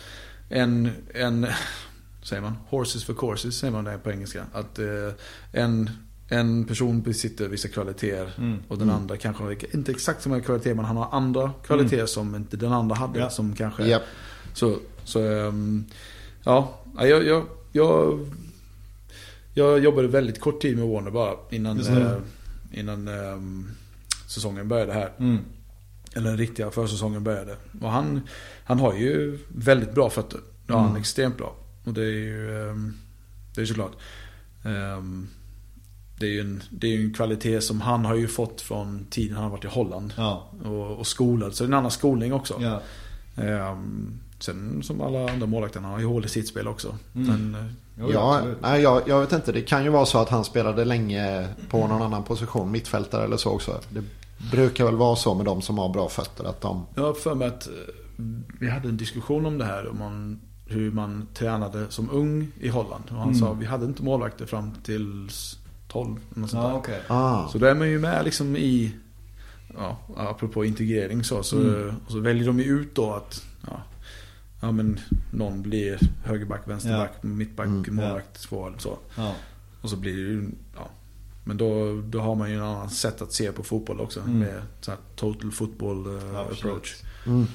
en, en, säger man, horses for courses säger man det på engelska. Att eh, en, en person besitter vissa kvaliteter Mm. och den andra kanske inte exakt samma kvaliteter men han har andra kvaliteter som inte den andra hade. Ja. Som kanske Japp. så, så ehm, ja, ja, jag, jag, jag, jag jobbade väldigt kort tid med Warner bara innan, eh, innan ehm, säsongen började här. Mm. Eller den riktiga försäsongen började. Och han, han har ju väldigt bra fötter. Ja, han Mm. är extremt bra. Och det är ju ehm, det är såklart. Ehm, det är ju en, det är en kvalitet som han har ju fått från tiden han har varit i Holland. Ja, Och, och skolad. Så det är en annan skolning också. ja, Ehm, sen som alla andra målvakterna har ju hål i sitt spel också. Mm. Men, eh, Ja, nej, jag, jag vet inte. Det kan ju vara så att han spelade länge på någon annan position. Mittfältare eller så också. Det brukar väl vara så med de som har bra fötter. Att de... jag har för mig att eh, vi hade en diskussion om det här. Om man, hur man tränade som ung i Holland. Och han Mm. sa vi hade inte målvakter fram till 12. Något sånt Ja, där. okej. Ah. Så då är man ju med liksom i, ja, apropå integrering så, så, Mm. och så väljer de ju ut då att, ja, ja men någon blir högerback, vänsterback, mittback, Mm. målvakt, två så. Ja, Och så blir det ju, ja. Men då, då har man ju en annan sätt att se på fotboll också. Mm. Med så här total football Ja, absolut. approach. Mm.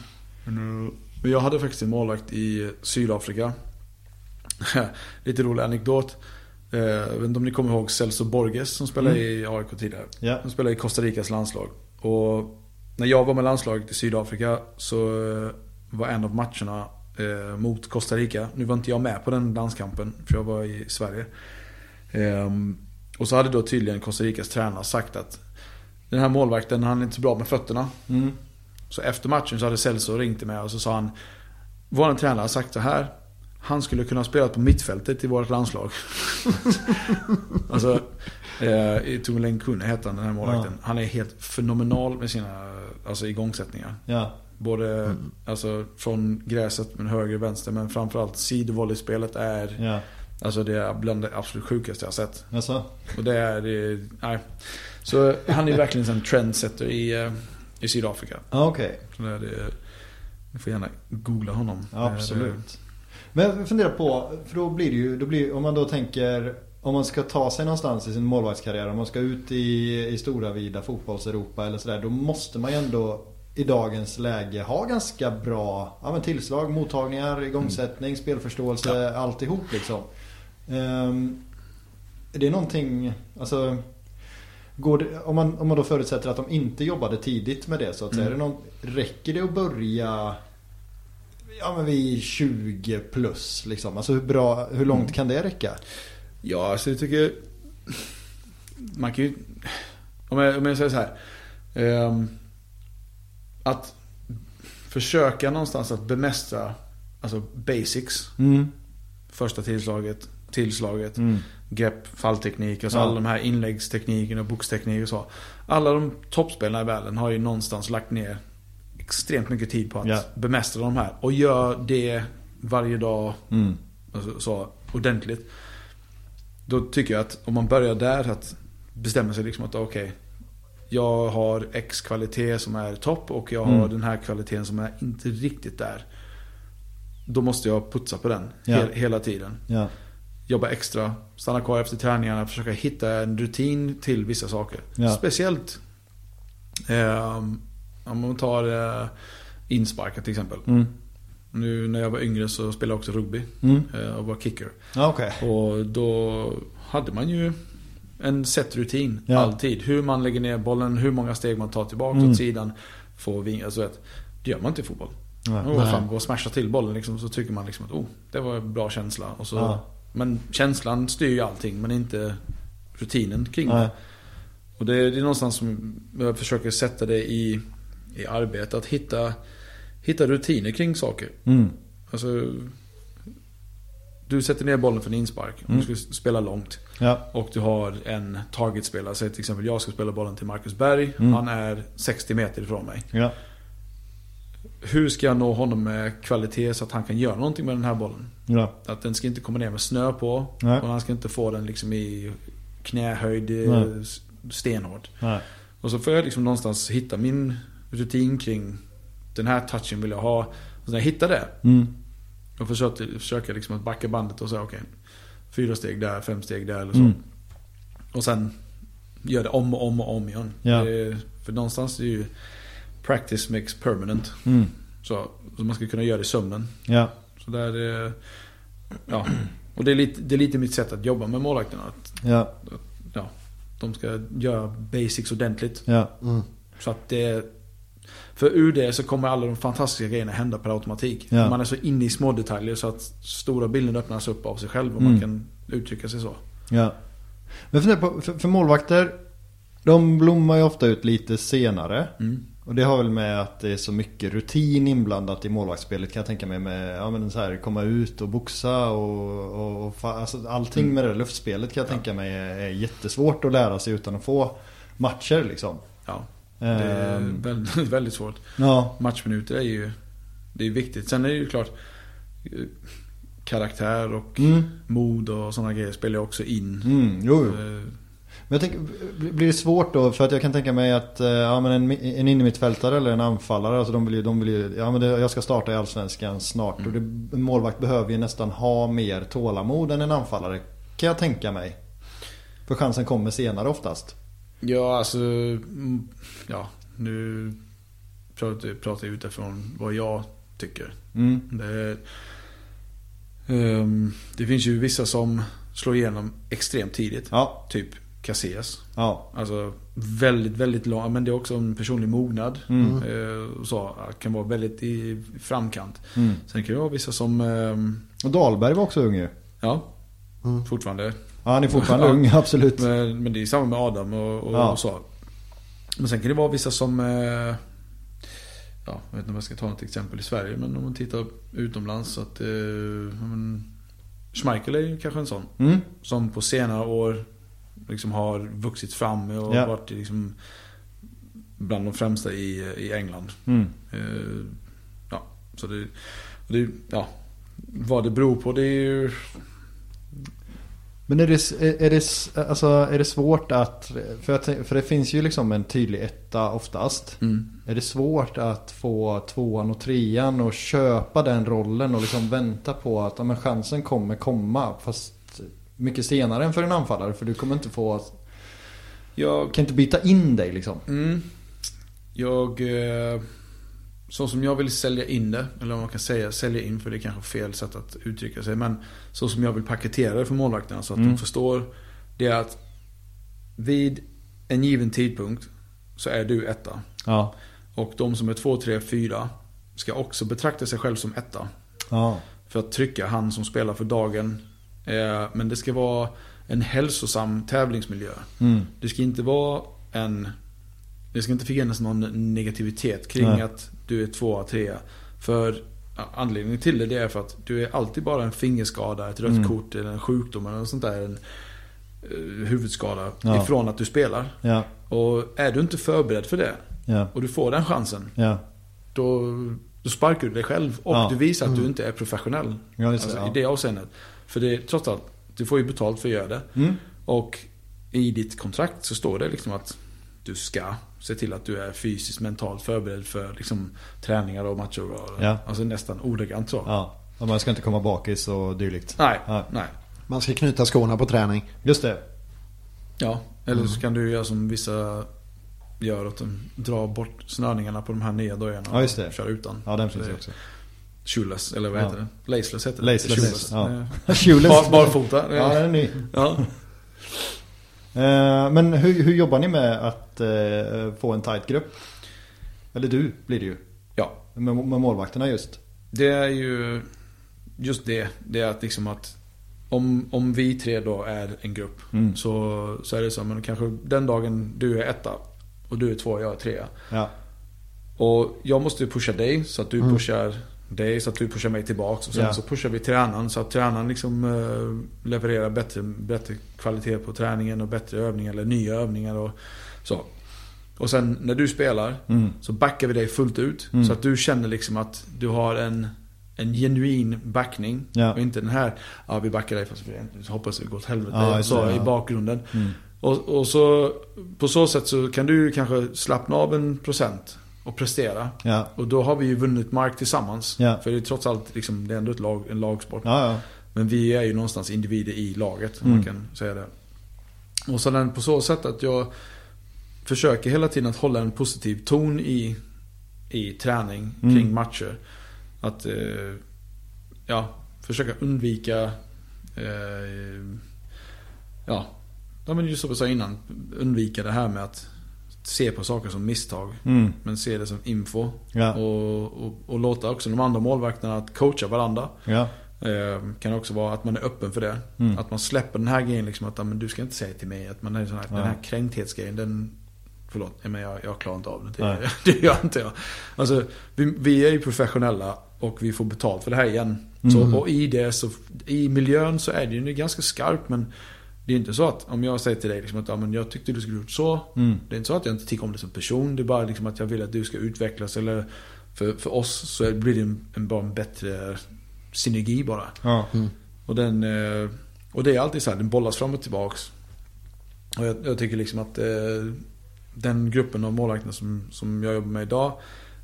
Men, men jag hade faktiskt en målvakt i Sydafrika. Lite rolig anekdot. Eh, Jag vet inte om ni kommer ihåg Celso Borges som spelade Mm. i AIK tidigare. ja, Han spelade i Costa Ricas landslag. Och när jag var med landslaget i Sydafrika så eh, var en av matcherna eh, mot Costa Rica. Nu var inte jag med på den landskampen, för jag var i Sverige. Ehm, och så hade då tydligen Costa Ricas tränare sagt att den här målvakten, han är inte så bra med fötterna. Mm. Så efter matchen så hade Celso ringt till mig och så sa han Vår tränare har sagt så här Han skulle kunna spela på mittfältet i vårt landslag. alltså eh, Tumelen Kunne heter han den här målvakten. Ja. Han är helt fenomenal med sina alltså, igångsättningar. Ja. Både alltså, från gräset men höger och vänster. Men framförallt sidovolleyspelet är Ja. Alltså det är bland det absolut sjukaste jag har sett. Alltså. Och det är, det, nej. Så han är verkligen en trendsetter i, eh, i Sydafrika. Ja, okej. Så det är det, ni får gärna googla honom. Ja, Eh, absolut. Men jag funderar på, för då blir det ju, då blir, om man då tänker om man ska ta sig någonstans i sin målvaktskarriär, om man ska ut i, i stora vida fotbolls-Europa eller sådär, då måste man ju ändå i dagens läge ha ganska bra ja, men tillslag, mottagningar, igångsättning, spelförståelse, alltihop liksom. Um, är det någonting, alltså Går det, om, man, om man då förutsätter att de inte jobbade tidigt med det så att säga. Mm. Är det någon, räcker det att börja Ja men vid 20 plus liksom? Alltså hur bra, hur långt Mm. kan det räcka? Ja, alltså jag tycker... Man kan ju... Om jag, om jag säger så här. ehm, att försöka någonstans att bemästra alltså basics. Mm. Första tillslaget, tillslaget, Mm. grepp, fallteknik, alltså Ja. alla de här inläggsteknikerna, boxteknik och så. Alla de toppspelarna i världen har ju någonstans lagt ner extremt mycket tid på att Ja. bemästra de här. Och gör det varje dag Mm. alltså, så ordentligt. Då tycker jag att om man börjar där att bestämma sig liksom att okej. jag har X kvalitet som är topp och jag har Mm. den här kvaliteten som är inte riktigt där. Då måste jag putsa på den Ja. he- hela tiden. Ja. Jobba extra, stanna kvar efter träningarna, försöka hitta en rutin till vissa saker. Ja. Speciellt eh, om man tar eh, insparkar till exempel. Mm. Nu när jag var yngre så spelade jag också rugby Mm. eh, och var kicker. Ja, okej. Och då hade man ju en set rutin Ja. alltid. Hur man lägger ner bollen, hur många steg man tar tillbaka Mm. åt sidan. Får vinga, alltså vet, det gör man inte i fotboll. Nej. Oh, fan, gå och smasha till bollen liksom, så tycker man liksom att oh, det var en bra känsla. Och så, Ja. Men känslan styr ju allting men inte rutinen kring Nej. det. Och det, det är någonstans som jag försöker sätta det i, i arbete. Att hitta, hitta rutiner kring saker. Mm. Alltså, du sätter ner bollen för en inspark om Mm. du ska spela långt. Ja. Och du har en targetspelare. Säg till exempel jag ska spela bollen till Marcus Berg. Mm. Han är 60 meter ifrån mig. Ja. Hur ska jag nå honom med kvalitet så att han kan göra någonting med den här bollen? Ja. Att den ska inte komma ner med snö på. Nej. Och han ska inte få den liksom i knähöjd Nej. eh, s- stenhårt. Nej. Och så får jag liksom någonstans hitta min rutin kring den här touchen vill jag ha. Och när jag hittar det. Mm. Och försöker, försöker liksom att backa bandet och säga okej. fyra steg där, fem steg där eller så. Mm. Och sen gör det om och om och om igen. Ja. Det för någonstans är ju practice makes permanent. Mm. Så, så man ska kunna göra det i sömnen. Ja. Så där är, ja. Och det är, lite, det är lite mitt sätt att jobba med målvakterna. Att, Ja. ja, de ska göra basics ordentligt. Ja. Mm. Så att det För ur det så kommer alla de fantastiska grejerna hända per automatik. Ja. Man är så inne i små detaljer så att stora bilden öppnas upp av sig själv och Mm. man kan uttrycka sig så. Ja. Men för, för målvakter, de blommar ju ofta ut lite senare. Mm. Och det har väl med att det är så mycket rutin inblandat i målvaktsspelet kan jag tänka mig. Med ja, men så här, komma ut och boxa och, och, och alltså, allting med det där luftspelet kan jag tänka mig är, jättesvårt att lära sig utan att få matcher liksom. Ja, det är Ehm, väldigt, väldigt svårt. ja. Matchminuter är ju Det är viktigt. Sen är det ju klart eh, Karaktär och Mm. mod och sådana grejer spelar också in. Mm, jo, jo. Men jag tänker, blir det svårt då? För att jag kan tänka mig att eh, ja, men en, en innermittfältare eller en anfallare, alltså de vill ju, de vill ju ja men det, jag ska starta i Allsvenskan snart. Och det, en målvakt behöver ju nästan ha mer tålamod än en anfallare. Kan jag tänka mig. För chansen kommer senare oftast. Ja, alltså... mm, Ja, nu pratar pratar jag utifrån vad jag tycker. Mm. Det, ehm, det finns ju vissa som slår igenom extremt tidigt. Ja. Typ Casillas. Ja. Alltså väldigt, väldigt lång. Men det är också en personlig mognad. Mm. Eh, så, kan vara väldigt i framkant. Mm. Sen kan det vara vissa som, ehm, Och Dahlberg var också ung ju. ja, Mm. fortfarande. Ja, han är fortfarande ung, absolut. Men, men det är samma med Adam och, och, Ja. och så. Men sen kan det vara vissa som... Eh, ja, jag vet inte om jag ska ta något exempel i Sverige, men om man tittar utomlands så att... Eh, men, Schmeichel är ju kanske en sån. Mm. Som på senare år liksom har vuxit fram och Ja. varit liksom bland de främsta i, i England. Mm. Eh, ja, så det, det... Ja, vad det beror på det är ju... Men är det, är, det, alltså, är det svårt att, för, jag för det finns ju liksom en tydlig etta oftast. Mm. Är det svårt att få tvåan och trean och köpa den rollen och liksom vänta på att ja, men chansen kommer komma fast mycket senare än för en anfallare för du kommer inte få, Jag kan inte byta in dig liksom. Mm. Jag... Eh, så som jag vill sälja in det, eller om man kan säga sälja in för det är kanske fel sätt att uttrycka sig. Men så som jag vill paketera det för målvakterna så att Mm. de förstår. Det är att vid en given tidpunkt så är du etta. Ja. Och de som är två, tre, fyra ska också betrakta sig själv som etta. Ja. För att trycka han som spelar för dagen. Eh, men det ska vara en hälsosam tävlingsmiljö. Mm. Det ska inte vara en... Det ska inte finnas någon negativitet kring Nej. att du är tvåa, trea. För anledningen till det, det är för att du är alltid bara en fingerskada, ett rött Mm. kort eller en sjukdom eller något sånt där. En eh, huvudskada Ja. ifrån att du spelar. Ja. Och är du inte förberedd för det Ja. och du får den chansen. Då, då sparkar du dig själv och du visar att du inte är professionell. Det, alltså. I det avseendet. För det är trots allt, du får ju betalt för att göra det. Mm. Och i ditt kontrakt så står det liksom att du ska se till att du är fysiskt mentalt förberedd för liksom, träningar och matcher. Och, Ja. Alltså nästan ordagrant så. Ja. Och man ska inte komma bakis och dylikt. Nej, Ja. nej. Man ska knyta skorna på träning. Just det. Ja, eller så kan du göra som vissa gör. Att de drar bort snörningarna på de här nya dojorna Ja, just det. och kör utan. Ja, den finns det ju också. Shoeless, eller vad Ja. heter det? Laceless heter det. Laceless, Shoeless. ja. Shoeless. Bar, barfota. Ja, den är ny. ja. Eh, Men hur, hur jobbar ni med att eh, få en tight grupp? Eller du blir det ju. ja. Med, med målvakterna just. Det är ju just det. Det är att liksom att om, om vi tre då är en grupp Mm. så, så är det så men kanske den dagen du är etta och du är två och jag är trea. Ja. Och jag måste ju pusha dig så att du Mm. pushar dig så att du pushar mig tillbaks. Och sen Ja. så pushar vi tränaren så att tränaren liksom eh, levererar bättre, bättre kvalitet på träningen och bättre övningar eller nya övningar och så. Och sen när du spelar Mm. så backar vi dig fullt ut. Mm. Så att du känner liksom att du har en, en genuin backning. Ja. Och inte den här, ja vi backar dig fast vi hoppas det går åt helvete. Ja, så det, i ja. bakgrunden. Mm. Och, och så på så sätt så kan du kanske slappna av en procent och prestera. Ja. Och då har vi ju vunnit mark tillsammans. Ja. För det är trots allt liksom, det är ändå ett lag, en lagsport. Ja. Men vi är ju någonstans individer i laget, Mm. man kan säga det. Och sen på så sätt att jag försöker hela tiden att hålla en positiv ton i, i träning Mm. kring matcher. Att, eh, ja, försöka undvika, eh, ja, ja men just som jag sa innan, undvika det här med att se på saker som misstag. Mm. Men se det som info. Ja. Och, och, och låta också de andra målvakterna att coacha varandra. Ja. Eh, kan också vara att man är öppen för det. Mm. Att man släpper den här grejen liksom att "Ah, men du ska inte säga till mig att man är sån här, Ja. den här kränkthetsgrejen den Förlåt, men jag, jag klarar inte av det. Nej. Det, det gör inte jag. Alltså, vi, vi är ju professionella och vi får betalt för det här igen. Så, Mm. och i det så, i miljön så är det ju ganska skarpt men det är inte så att om jag säger till dig liksom att ja, men jag tyckte du skulle gjort så. Mm. Det är inte så att jag inte tycker om dig som person. Det är bara liksom att jag vill att du ska utvecklas. Eller för, för oss så blir det en, en, bara en bättre synergi bara. Ja. Och, den, eh, och det är alltid så här, den bollas fram och tillbaks. Och jag, jag tycker liksom att eh, den gruppen av målvakter som, som jag jobbar med idag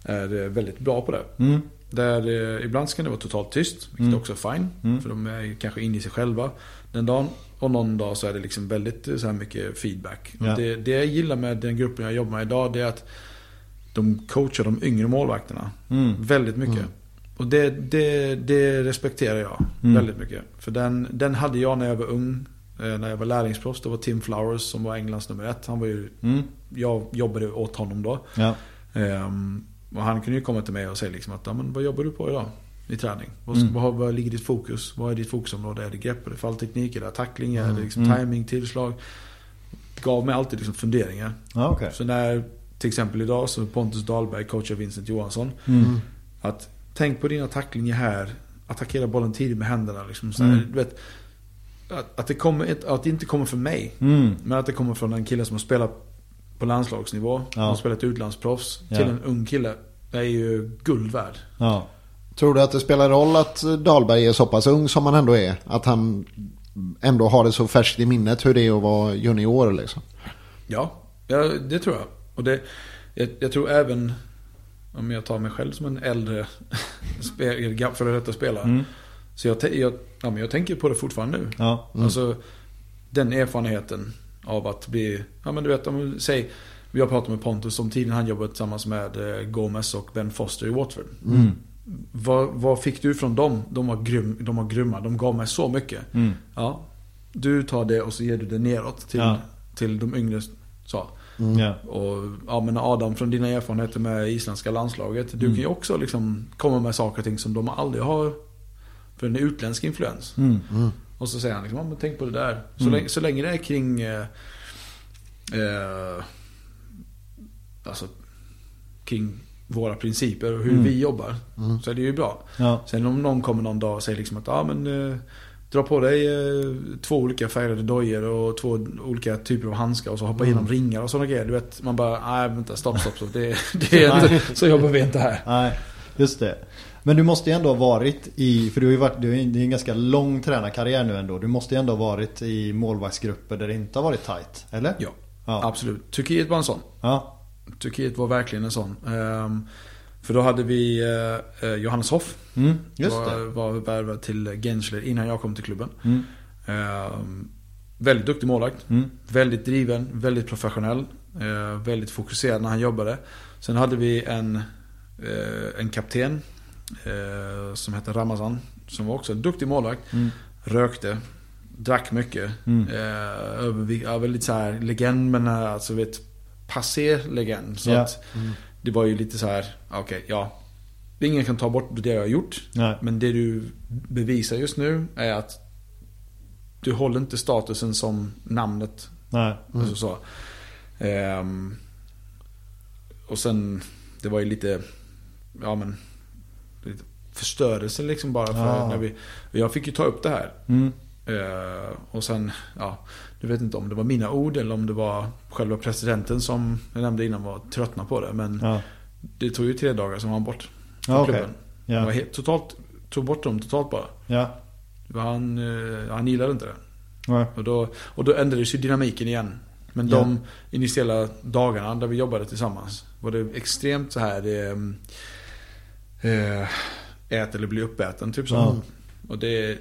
är eh, väldigt bra på det. Mm. Där eh, ibland ska det vara totalt tyst, vilket Mm. också är fine. Mm. För de är kanske inne i sig själva den dagen. Och någon dag så är det liksom väldigt eh, så här mycket feedback. Ja. Det, det jag gillar med den gruppen jag jobbar med idag det är att de coachar de yngre målvakterna Mm. väldigt mycket. Mm. Och det, det, det respekterar jag Mm. väldigt mycket. För den, den hade jag när jag var ung. Eh, när jag var lärlingsproffs, det var Tim Flowers som var Englands nummer ett. Han var ju, Mm. jag jobbade åt honom då. Ja. Ehm, och han kunde ju komma till mig och säga liksom att, ja, men vad jobbar du på idag? I träning. Vad, Mm. vad, vad ligger ditt fokus? Vad är ditt fokusområde? Är det grepp? Är det fallteknik? Är det tackling? Är det liksom Mm. timing? Tillslag? Gav mig alltid liksom funderingar. Okej. Så när till exempel idag så Pontus Dahlberg coachar Vincent Johansson. Mm. Att tänk på dina tacklingar här. Attackera bollen tidigt med händerna. Liksom, så här, Mm. vet, att, att, det kommer, att det inte kommer från mig. Mm. Men att det kommer från en kille som har spelat på landslagsnivå. Ja. Som har spelat utlandsproffs. Till Ja. en ung kille. Det är ju guld värd. Ja. Tror du att det spelar roll att Dahlberg är så pass ung som han ändå är? Att han ändå har det så färskt i minnet hur det är att vara junior liksom? Ja, ja det tror jag. Och det, jag, jag tror även, om jag tar mig själv som en äldre före detta spelare. Mm. Så jag, jag, ja, men jag tänker på det fortfarande nu. Ja. Alltså den erfarenheten av att bli, ja men du vet, om, säg, vi har pratat med Pontus om tiden han jobbade tillsammans med eh, Gomez och Ben Foster i Watford. Mm. Vad, vad fick du från dem? De var, grym, de var grymma, de gav mig så mycket. Mm. Ja, du tar det och så ger du det neråt till, Ja. till de yngre. Så. Ja. Och ja, men Adam från dina erfarenheter med isländska landslaget. Du Mm. kan ju också liksom komma med saker och ting som de aldrig har. För en utländsk influens. Mm. Och så säger han liksom, ja, men tänk på det där. Så, Mm. länge, så länge det är kring... Eh, eh, alltså, kring våra principer och hur Mm. vi jobbar. Så är det ju bra. Ja. Sen om någon kommer någon dag och säger liksom att, ja men... Eh, dra på dig eh, två olika färgade dojor och två olika typer av handskar och så hoppa igenom ringar och sådana grejer. Du vet, man bara, nej vänta, stopp, stopp, stopp. Det, det är inte, så jobbar vi inte här. Nej, just det. Men du måste ju ändå ha varit i, för du har ju varit, du är en ganska lång tränarkarriär nu ändå. Du måste ju ändå ha varit i målvaktsgrupper där det inte har varit tight, eller? Ja, Ja. absolut. Turkiet var en sån. Ja. Turkiet var verkligen en sån. Ehm, för då hade vi eh, eh, Johannes Hoff. Mm, just var, det. var värvad till Gensler innan jag kom till klubben. Mm. Ehm, väldigt duktig målvakt. Mm. Väldigt driven, väldigt professionell. eh, väldigt fokuserad när han jobbade. Sen hade vi en, eh, en kapten som hette Ramazan. Som var också en duktig målvakt. Mm. Rökte. Drack mycket. Mm. Eh, ja, väldigt så här legend men alltså vet passé legend. Så Ja. att det var ju lite så här, okej ja. Ingen kan ta bort det jag har gjort. Nej. Men det du bevisar just nu är att du håller inte statusen som namnet. Nej. Alltså så. Ehm, och sen, det var ju lite, ja men, lite förstörelse liksom bara för Ja. när vi, jag fick ju ta upp det här. Mm. Eh, och sen, ja, du vet inte om det var mina ord eller om det var själva presidenten som jag nämnde innan var tröttna på det. Men Ja. det tog ju tre dagar som han var bort från Ja, okej. klubben. Det var Ja. helt, totalt, tog bort dem totalt bara. Ja. Han, eh, han gillade inte det. Nej. Och då, och då ändrades ju dynamiken igen. Men Ja. de initiala dagarna där vi jobbade tillsammans var det extremt så här eh, eh, ät eller bli uppäten, typ så. Ja. Och det,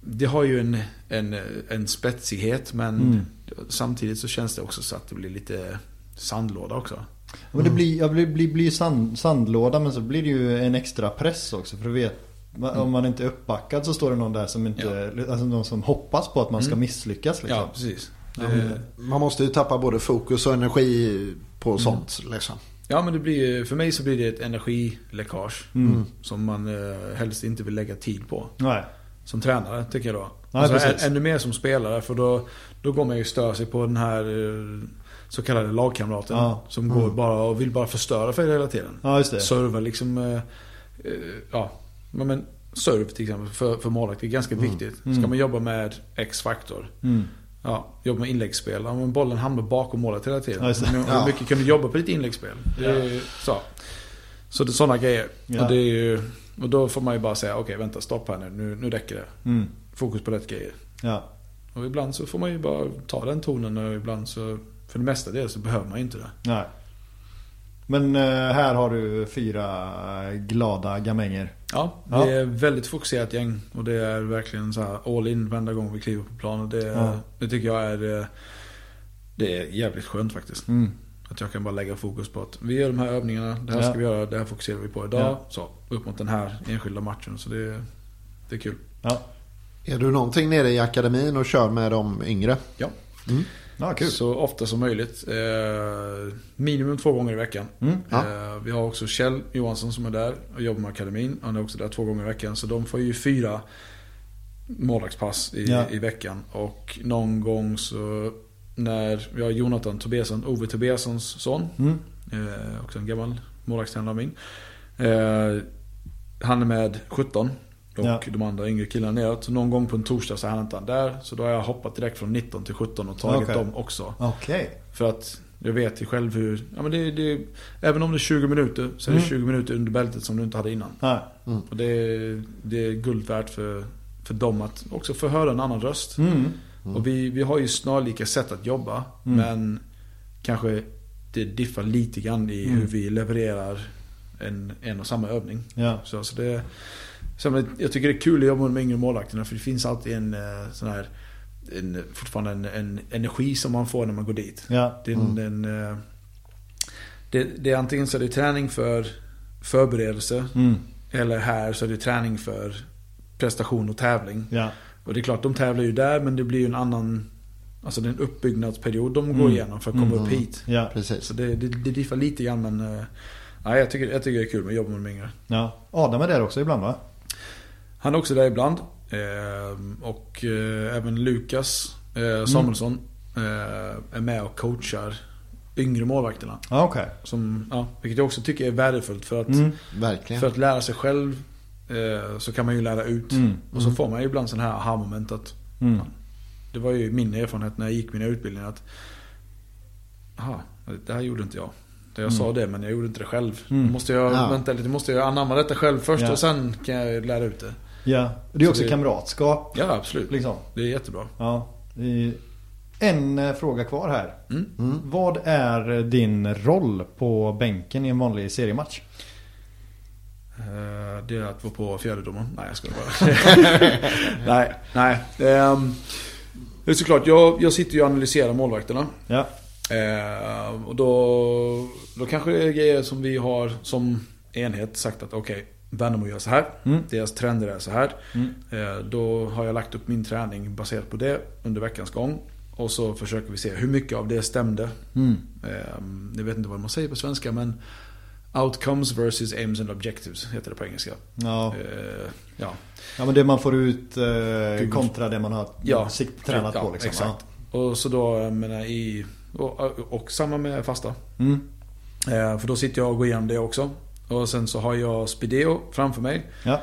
det har ju en, en, en spetsighet men Mm. samtidigt så känns det också så att det blir lite sandlåda också. Men det blir, ja, det blir, blir ju sand, sandlåda men så blir det ju en extra press också. För du vet, om man inte är uppbackad så står det någon där som inte, alltså någon som hoppas på att man ska Mm. misslyckas liksom. Ja, precis. Ja, Det, men Man måste ju tappa både fokus och energi på sånt liksom. Ja men det blir, för mig så blir det ett energiläckage. Mm. Som man eh, helst inte vill lägga tid på. Nej. Som tränare tycker jag då. Ja, alltså, precis. ännu mer som spelare för då, då går man ju stör sig på den här eh, så kallade lagkamraten. Ja. Som går bara och vill bara förstöra för dig hela tiden. Ja just det. Serva liksom, eh, eh, ja. Men, serve till exempel för, för målvakt är ganska viktigt. Ska Mm. man jobba med X-faktor. Mm. Ja, jobba med inläggsspel. Ja, men bollen hamnar bakom målet hela tiden. Ja, Hur Ja. mycket kan du jobba på ditt inläggsspel? Det är, så. Så det är sådana grejer. Ja. Och, det är ju, och då får man ju bara säga okej vänta stopp här nu. Nu, nu räcker det. Mm. Fokus på rätt grejer. Ja. Och ibland så får man ju bara ta den tonen och ibland så för det mesta del så behöver man ju inte det. Nej. Men eh, här har du fyra glada gamänger. Ja, Ja. är väldigt fokuserat gäng. Och det är verkligen så här all in varenda gång vi kliver på plan. Och det, Ja. det tycker jag är eh, Det är jävligt skönt faktiskt. Mm. Att jag kan bara lägga fokus på att vi gör de här övningarna, det här Ja. ska vi göra, det här fokuserar vi på idag. Ja. Så, upp mot den här enskilda matchen. Så det, det är kul. Ja. Är du någonting nere i akademin och kör med de yngre? Ja. Ja, kul. Så ofta som möjligt. Eh, minimum två gånger i veckan. Mm. Ja. Eh, vi har också Kjell Johansson som är där och jobbar med akademin. Han är också där två gånger i veckan. Så de får ju fyra målvaktspass i, Ja. i veckan. Och någon gång så när vi har Jonathan Tobiasson, Ove Tobiassons son. Mm. Eh, också en gammal målvaktstränare av min. Eh, han är med 17. Och Ja. de andra yngre killarna neråt. Så någon gång på en torsdag så är han inte han där. Så då har jag hoppat direkt från 19 till 17 och tagit Okej. dem också. Okej. För att jag vet ju själv hur, ja men det, det, även om det är 20 minuter så är det Mm. 20 minuter under bältet som du inte hade innan. Ja. Och det, är- det är guld värt för, för dem att också få höra en annan röst. Mm. Och vi, vi har ju snarlika sätt att jobba. Mm. Men kanske det diffar lite grann i Mm. hur vi levererar en, en och samma övning. Ja. Så, så det, så jag tycker det är kul att jobba med de yngre målvakterna för det finns alltid en eh, sån här en, fortfarande en, en energi som man får när man går dit. Ja. Det, är en, en, eh, det, det är antingen så är det träning för förberedelse Mm. eller här så är det träning för prestation och tävling. Ja. Och det är klart, de tävlar ju där men det blir ju en annan Alltså det är en uppbyggnadsperiod de går Mm. igenom för att komma Mm. upp hit. Ja. Precis. Så det, det, det diffar lite grann men eh, ja, jag, tycker, jag tycker det är kul med jobba med de yngre. ja. Adam är där också ibland va? Han är också där ibland. Eh, och eh, även Lukas eh, Samuelsson eh, är med och coachar yngre målvakterna. Ja, okej. Som, ja, vilket jag också tycker är värdefullt för att, Mm. För att lära sig själv eh, så kan man ju lära ut. Mm. Och så får man ju ibland sån här aha-moment att Mm. Det var ju min erfarenhet när jag gick mina utbildningar att Aha, det här gjorde inte jag. Jag Mm. sa det men jag gjorde inte det själv. Mm. Måste jag, Ja. vänta lite, måste jag anamma detta själv först Ja. och sen kan jag lära ut det. Ja. Det är Så också det- kamratskap. Ja absolut. Liksom. Det är jättebra. Ja. En eh, fråga kvar här. Mm. Mm. Vad är din roll på bänken i en vanlig seriematch? Eh, Det är att vara på fjärdedomaren. Nej jag skojar bara. nej, nej. Ehm, Det är såklart, jag, jag sitter ju och analyserar målvakterna. Ja. Eh, och då, då kanske det är grejer som vi har som enhet sagt att okej, Värnamo gör så här. Mm. Deras trender är så här. Mm. Eh, då har jag lagt upp min träning baserat på det under veckans gång. Och så försöker vi se hur mycket av det stämde. Mm. Jag vet inte vad man säger på svenska men Outcomes versus aims and objectives heter det på engelska. Ja. Eh, ja, ja, men det man får ut eh, kontra det man har Ja. tränat ja, på liksom. exakt. Och så då, jag menar i... Och, och samma med fasta. Ja. Mm. Eh, för då sitter jag och går igenom det också. Och sen så har jag Spideo framför mig. Ja.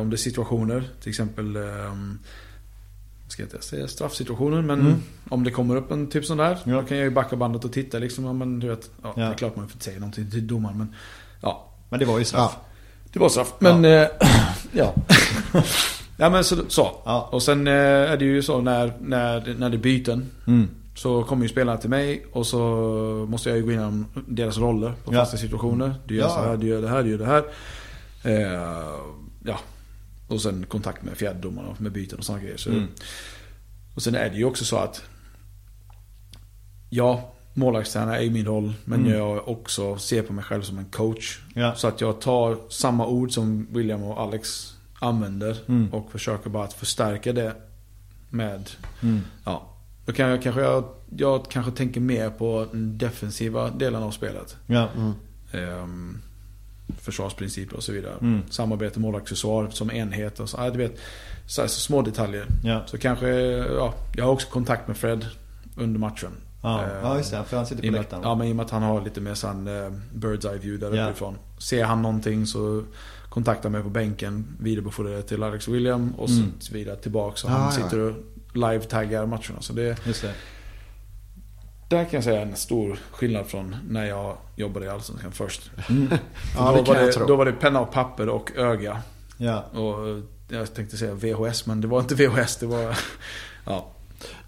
Om det är situationer, till exempel... Eh, ska jag inte säga straffsituationer, men Mm. om det kommer upp en typ sån där. Ja. Då kan jag ju backa bandet och titta liksom. Ja, men du vet, ja, Ja. det är klart man får inte säga någonting till domaren. Men ja, Men det var ju straff. det var straff. Men eh, ja. ja men så. så. Ja. Och sen eh, är det ju så när, när, när det är byten. Mm. Så kommer ju spelarna till mig och så måste jag ju gå igenom deras roller på Ja. fasta situationer. Du gör Ja. så här, du gör det här, du gör det här. Eh, ja. Och sen kontakt med fjärdedomarna med byten och sådana grejer. Så, Mm. Och sen är det ju också så att Ja, målvaktstränare är ju min roll. Men Mm. jag också ser på mig själv som en coach. Ja. Så att jag tar samma ord som William och Alex använder. Mm. Och försöker bara att förstärka det med Mm. Ja. Då kan jag kanske, jag, jag kanske tänker mer på den defensiva delen av spelet. Ja. Mm. Försvarsprinciper och så vidare. Mm. Samarbete, målvaktsförsvar som enhet och så. Ja, du vet, så, här, så små detaljer. Ja. Så kanske, ja, jag har också kontakt med Fred under matchen. Ja. Ehm, ja, just det. För han sitter på läktaren. ja, men i och med att han har lite mer sån eh, bird's eye view där Ja. uppifrån. Ser han någonting så kontaktar mig på bänken, vidarebefordrar det till Alex William och så Mm. vidare tillbaka. Så Ja, han sitter och live-taggar matcherna. Så det, Just det. Där kan jag säga en stor skillnad från när jag jobbade i Allsvenskan först. Mm. Ja, då, var det, då var det penna och papper och öga. Ja. Och eh, jag tänkte säga VHS, men det var inte VHS. Det var... Ja.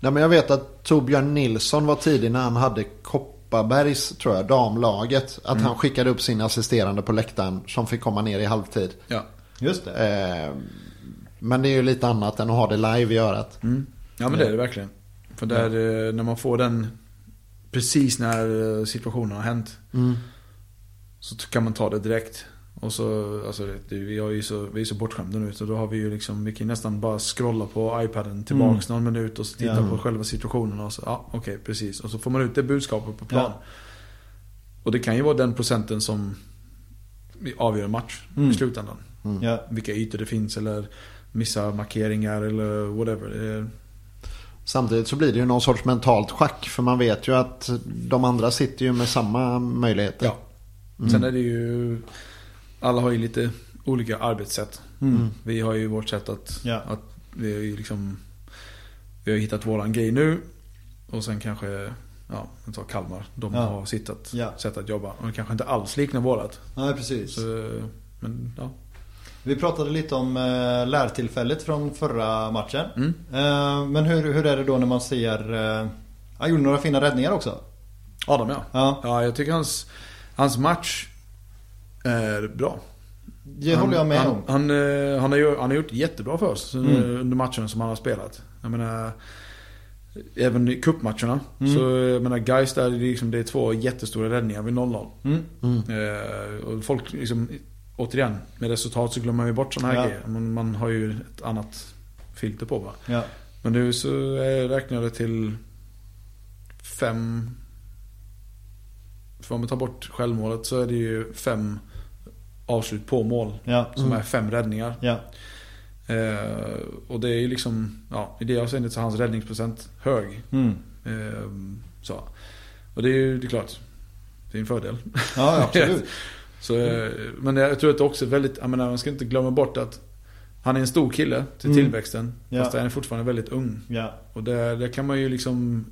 Nej, men jag vet att Torbjörn Nilsson var tidig när han hade Kopparbergs, tror jag, damlaget. Att han skickade upp sin assisterande på läktaren som fick komma ner i halvtid. ja. Just det. Eh, men det är ju lite annat än att ha det live i örat. Mm. Ja men det är det verkligen. För där, eh, när man får den precis när eh, situationen har hänt. Mm. Så kan man ta det direkt. Och så, alltså det, vi, är ju så, vi är så bortskämda nu så då har vi ju liksom, vi kan nästan bara scrolla på iPaden tillbaks någon minut och så titta Ja. på själva situationen och så, ja okej precis. Och så får man ut det budskapet på plan. Ja. Och det kan ju vara den procenten som avgör en match Mm. i slutändan. Ja. Vilka ytor det finns eller missa markeringar eller whatever. Samtidigt så blir det ju någon sorts mentalt schack. För man vet ju att de andra sitter ju med samma möjligheter. ja. Sen är det ju, alla har ju lite olika arbetssätt. Mm. Vi har ju vårt sätt att, Ja. att vi har ju liksom Vi har hittat våran grej nu Och sen kanske Ja, jag tar Kalmar. De Ja. har sitt att, Ja. sätt att jobba. Och det kanske inte alls liknar vårat. Nej, precis. Så, men ja. Vi pratade lite om eh, lärtillfället från förra matchen. Mm. Eh, men hur, hur är det då när man ser... Eh, han gjorde några fina räddningar också. Adam ja. Ja, Ja, jag tycker hans, hans match är bra. det han, håller jag med han, om. Han, eh, han, har gjort, han har gjort jättebra för oss Mm. under- matcherna som han har spelat. Jag menar, även i cupmatcherna. Mm. Så jag menar, guys där, det är, liksom, det är två jättestora räddningar vid 0-0. Mm. Eh, och folk liksom, återigen, med resultat så glömmer man ju bort sådana här Ja. grejer. Man, man har ju ett annat filter på va. Ja. Men nu så räknar jag det till fem... För om vi tar bort självmålet så är det ju fem avslut på mål. Ja. Som är fem räddningar. Ja. Eh, och det är ju liksom, ja, i det avseendet så är hans räddningsprocent hög. Mm. Eh, så. Och det är ju, det är klart, det är en fördel. Ja, absolut. Så, eh, men jag tror att det också är väldigt, jag menar, man ska inte glömma bort att han är en stor kille till Mm. tillväxten. Ja. Fast han är fortfarande väldigt ung. Ja. Och där, där kan man ju liksom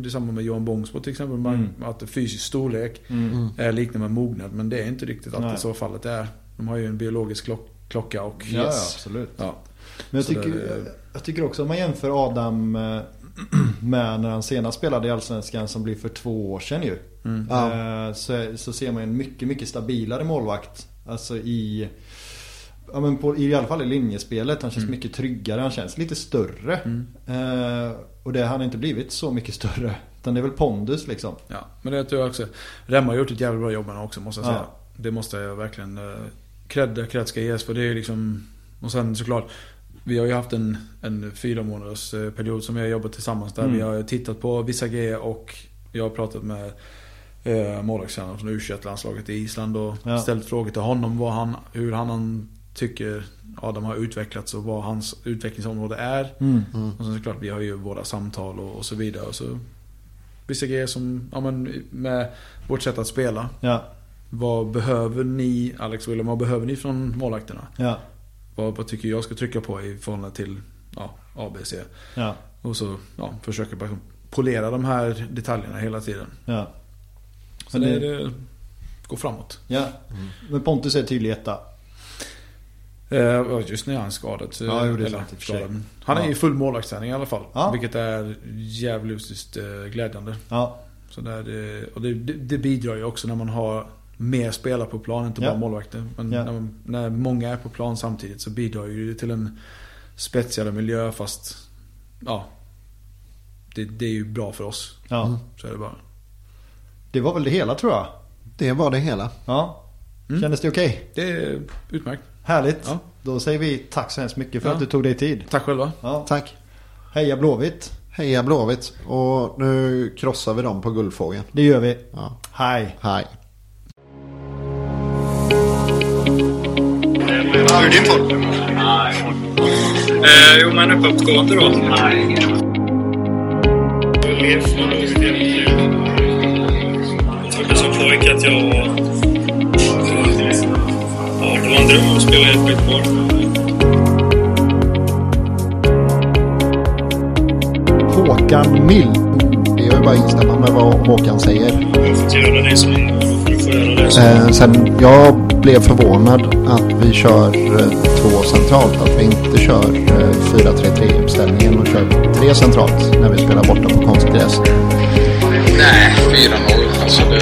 Det är samma med Johan Bångsbo till exempel. Man, Mm. Att fysisk storlek Mm. är liknar med mognad. Men det är inte riktigt alltid Nej. så fallet är. De har ju en biologisk klock, klocka och... Ja, ja, absolut. Ja. Men jag tycker, det- jag tycker också om man jämför Adam eh, med när han senast spelade i Allsvenskan som blir för två år sedan ju. Mm. Ja. Eh, Så, så ser man en mycket, mycket stabilare målvakt. Alltså i... Ja men på, i alla fall i linjespelet. Han känns Mm. mycket tryggare. Han känns lite större. Mm. Eh, och det har han inte blivit så mycket större. Utan det är väl pondus liksom. Ja, men det tror jag också. Remma har gjort ett jävligt bra jobb med också måste jag säga. Ja. Det måste jag verkligen... eh, Cred ska ges för det är liksom... Och sen såklart. Vi har ju haft en, en fyra månaders eh, period som vi har jobbat tillsammans där. Mm. Vi har tittat på vissa grejer och jag har pratat med eh, målvaktstränaren från u landslaget i Island och Ja. ställt frågor till honom vad han, hur han, han tycker Adam har utvecklats och vad hans utvecklingsområde är. Mm. Och sen såklart, vi har ju våra samtal och, och så vidare. Och så, vissa grejer som, ja men med vårt sätt att spela. Ja, Vad behöver ni, Alex och William, vad behöver ni från målvakterna? ja, Vad, vad tycker jag ska trycka på i förhållande till ja, ABC? ja, Och så ja, försöka bara polera de här detaljerna hela tiden. ja. Så det, det- går framåt. ja. Men Pontus är tydlig etta. Eh, just nu är han skadad. så- Ja, jo, det är sant skadad. Han är Ja. i full målvaktsträning i alla fall. Ja. Vilket är jävligt eh, glädjande. Ja, Så där det, och det, det bidrar ju också när man har mer spelare på plan, inte bara målvakter. Men Ja. när, man, när många är på plan samtidigt så bidrar ju det till en spetsigare miljö fast ja, det, det är ju bra för oss. ja. Så är det bara. Det var väl det hela tror jag. Det var det hela. Ja. Mm. Kändes det okej? Det är utmärkt. Härligt. Ja. Då säger vi tack så hemskt mycket för Ja. att du tog dig tid. Tack själva. Ja. Tack. Heja Blåvitt. Heja Blåvitt. Och nu krossar vi dem på Guldfågeln. Det gör vi. Ja. Hej. Hej. Hur är din form? Eh, jo, men uppåtgående då. Jag trodde som pojke att jag var... Ja, det var en dröm att spela i ett skitboll. Håkan Mild. Det är ju bara att instämma med vad Håkan säger. Jag fått göra det som du får göra det som... Eh, sen jag blev förvånad att vi kör eh, två centralt. Att vi inte kör eh, 4-3-3 uppställningen och kör tre centralt när vi spelar borta på konstgräs. Nej, 4-0. Alltså det,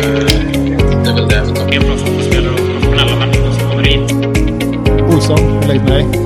det är väl det. mer bra fotbollsspelare och professionella människor som kommer hit. Olsson, hur läget med dig?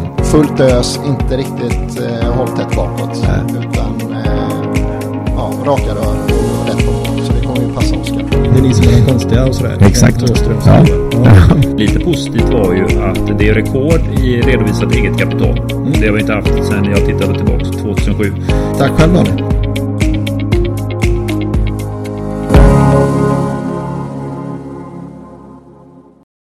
Fullt ös, inte riktigt eh, håll tätt bakåt. Utan eh, ja, raka rör och rätt på. Så det kommer ju passa Oskar. Det är ni som är konstiga och sådär. Exakt. Åström, Ja. ja. Lite positivt var ju att det är rekord i redovisat eget kapital. Det har vi inte haft sedan jag tittade tillbaka 2007. Tack själv Daniel.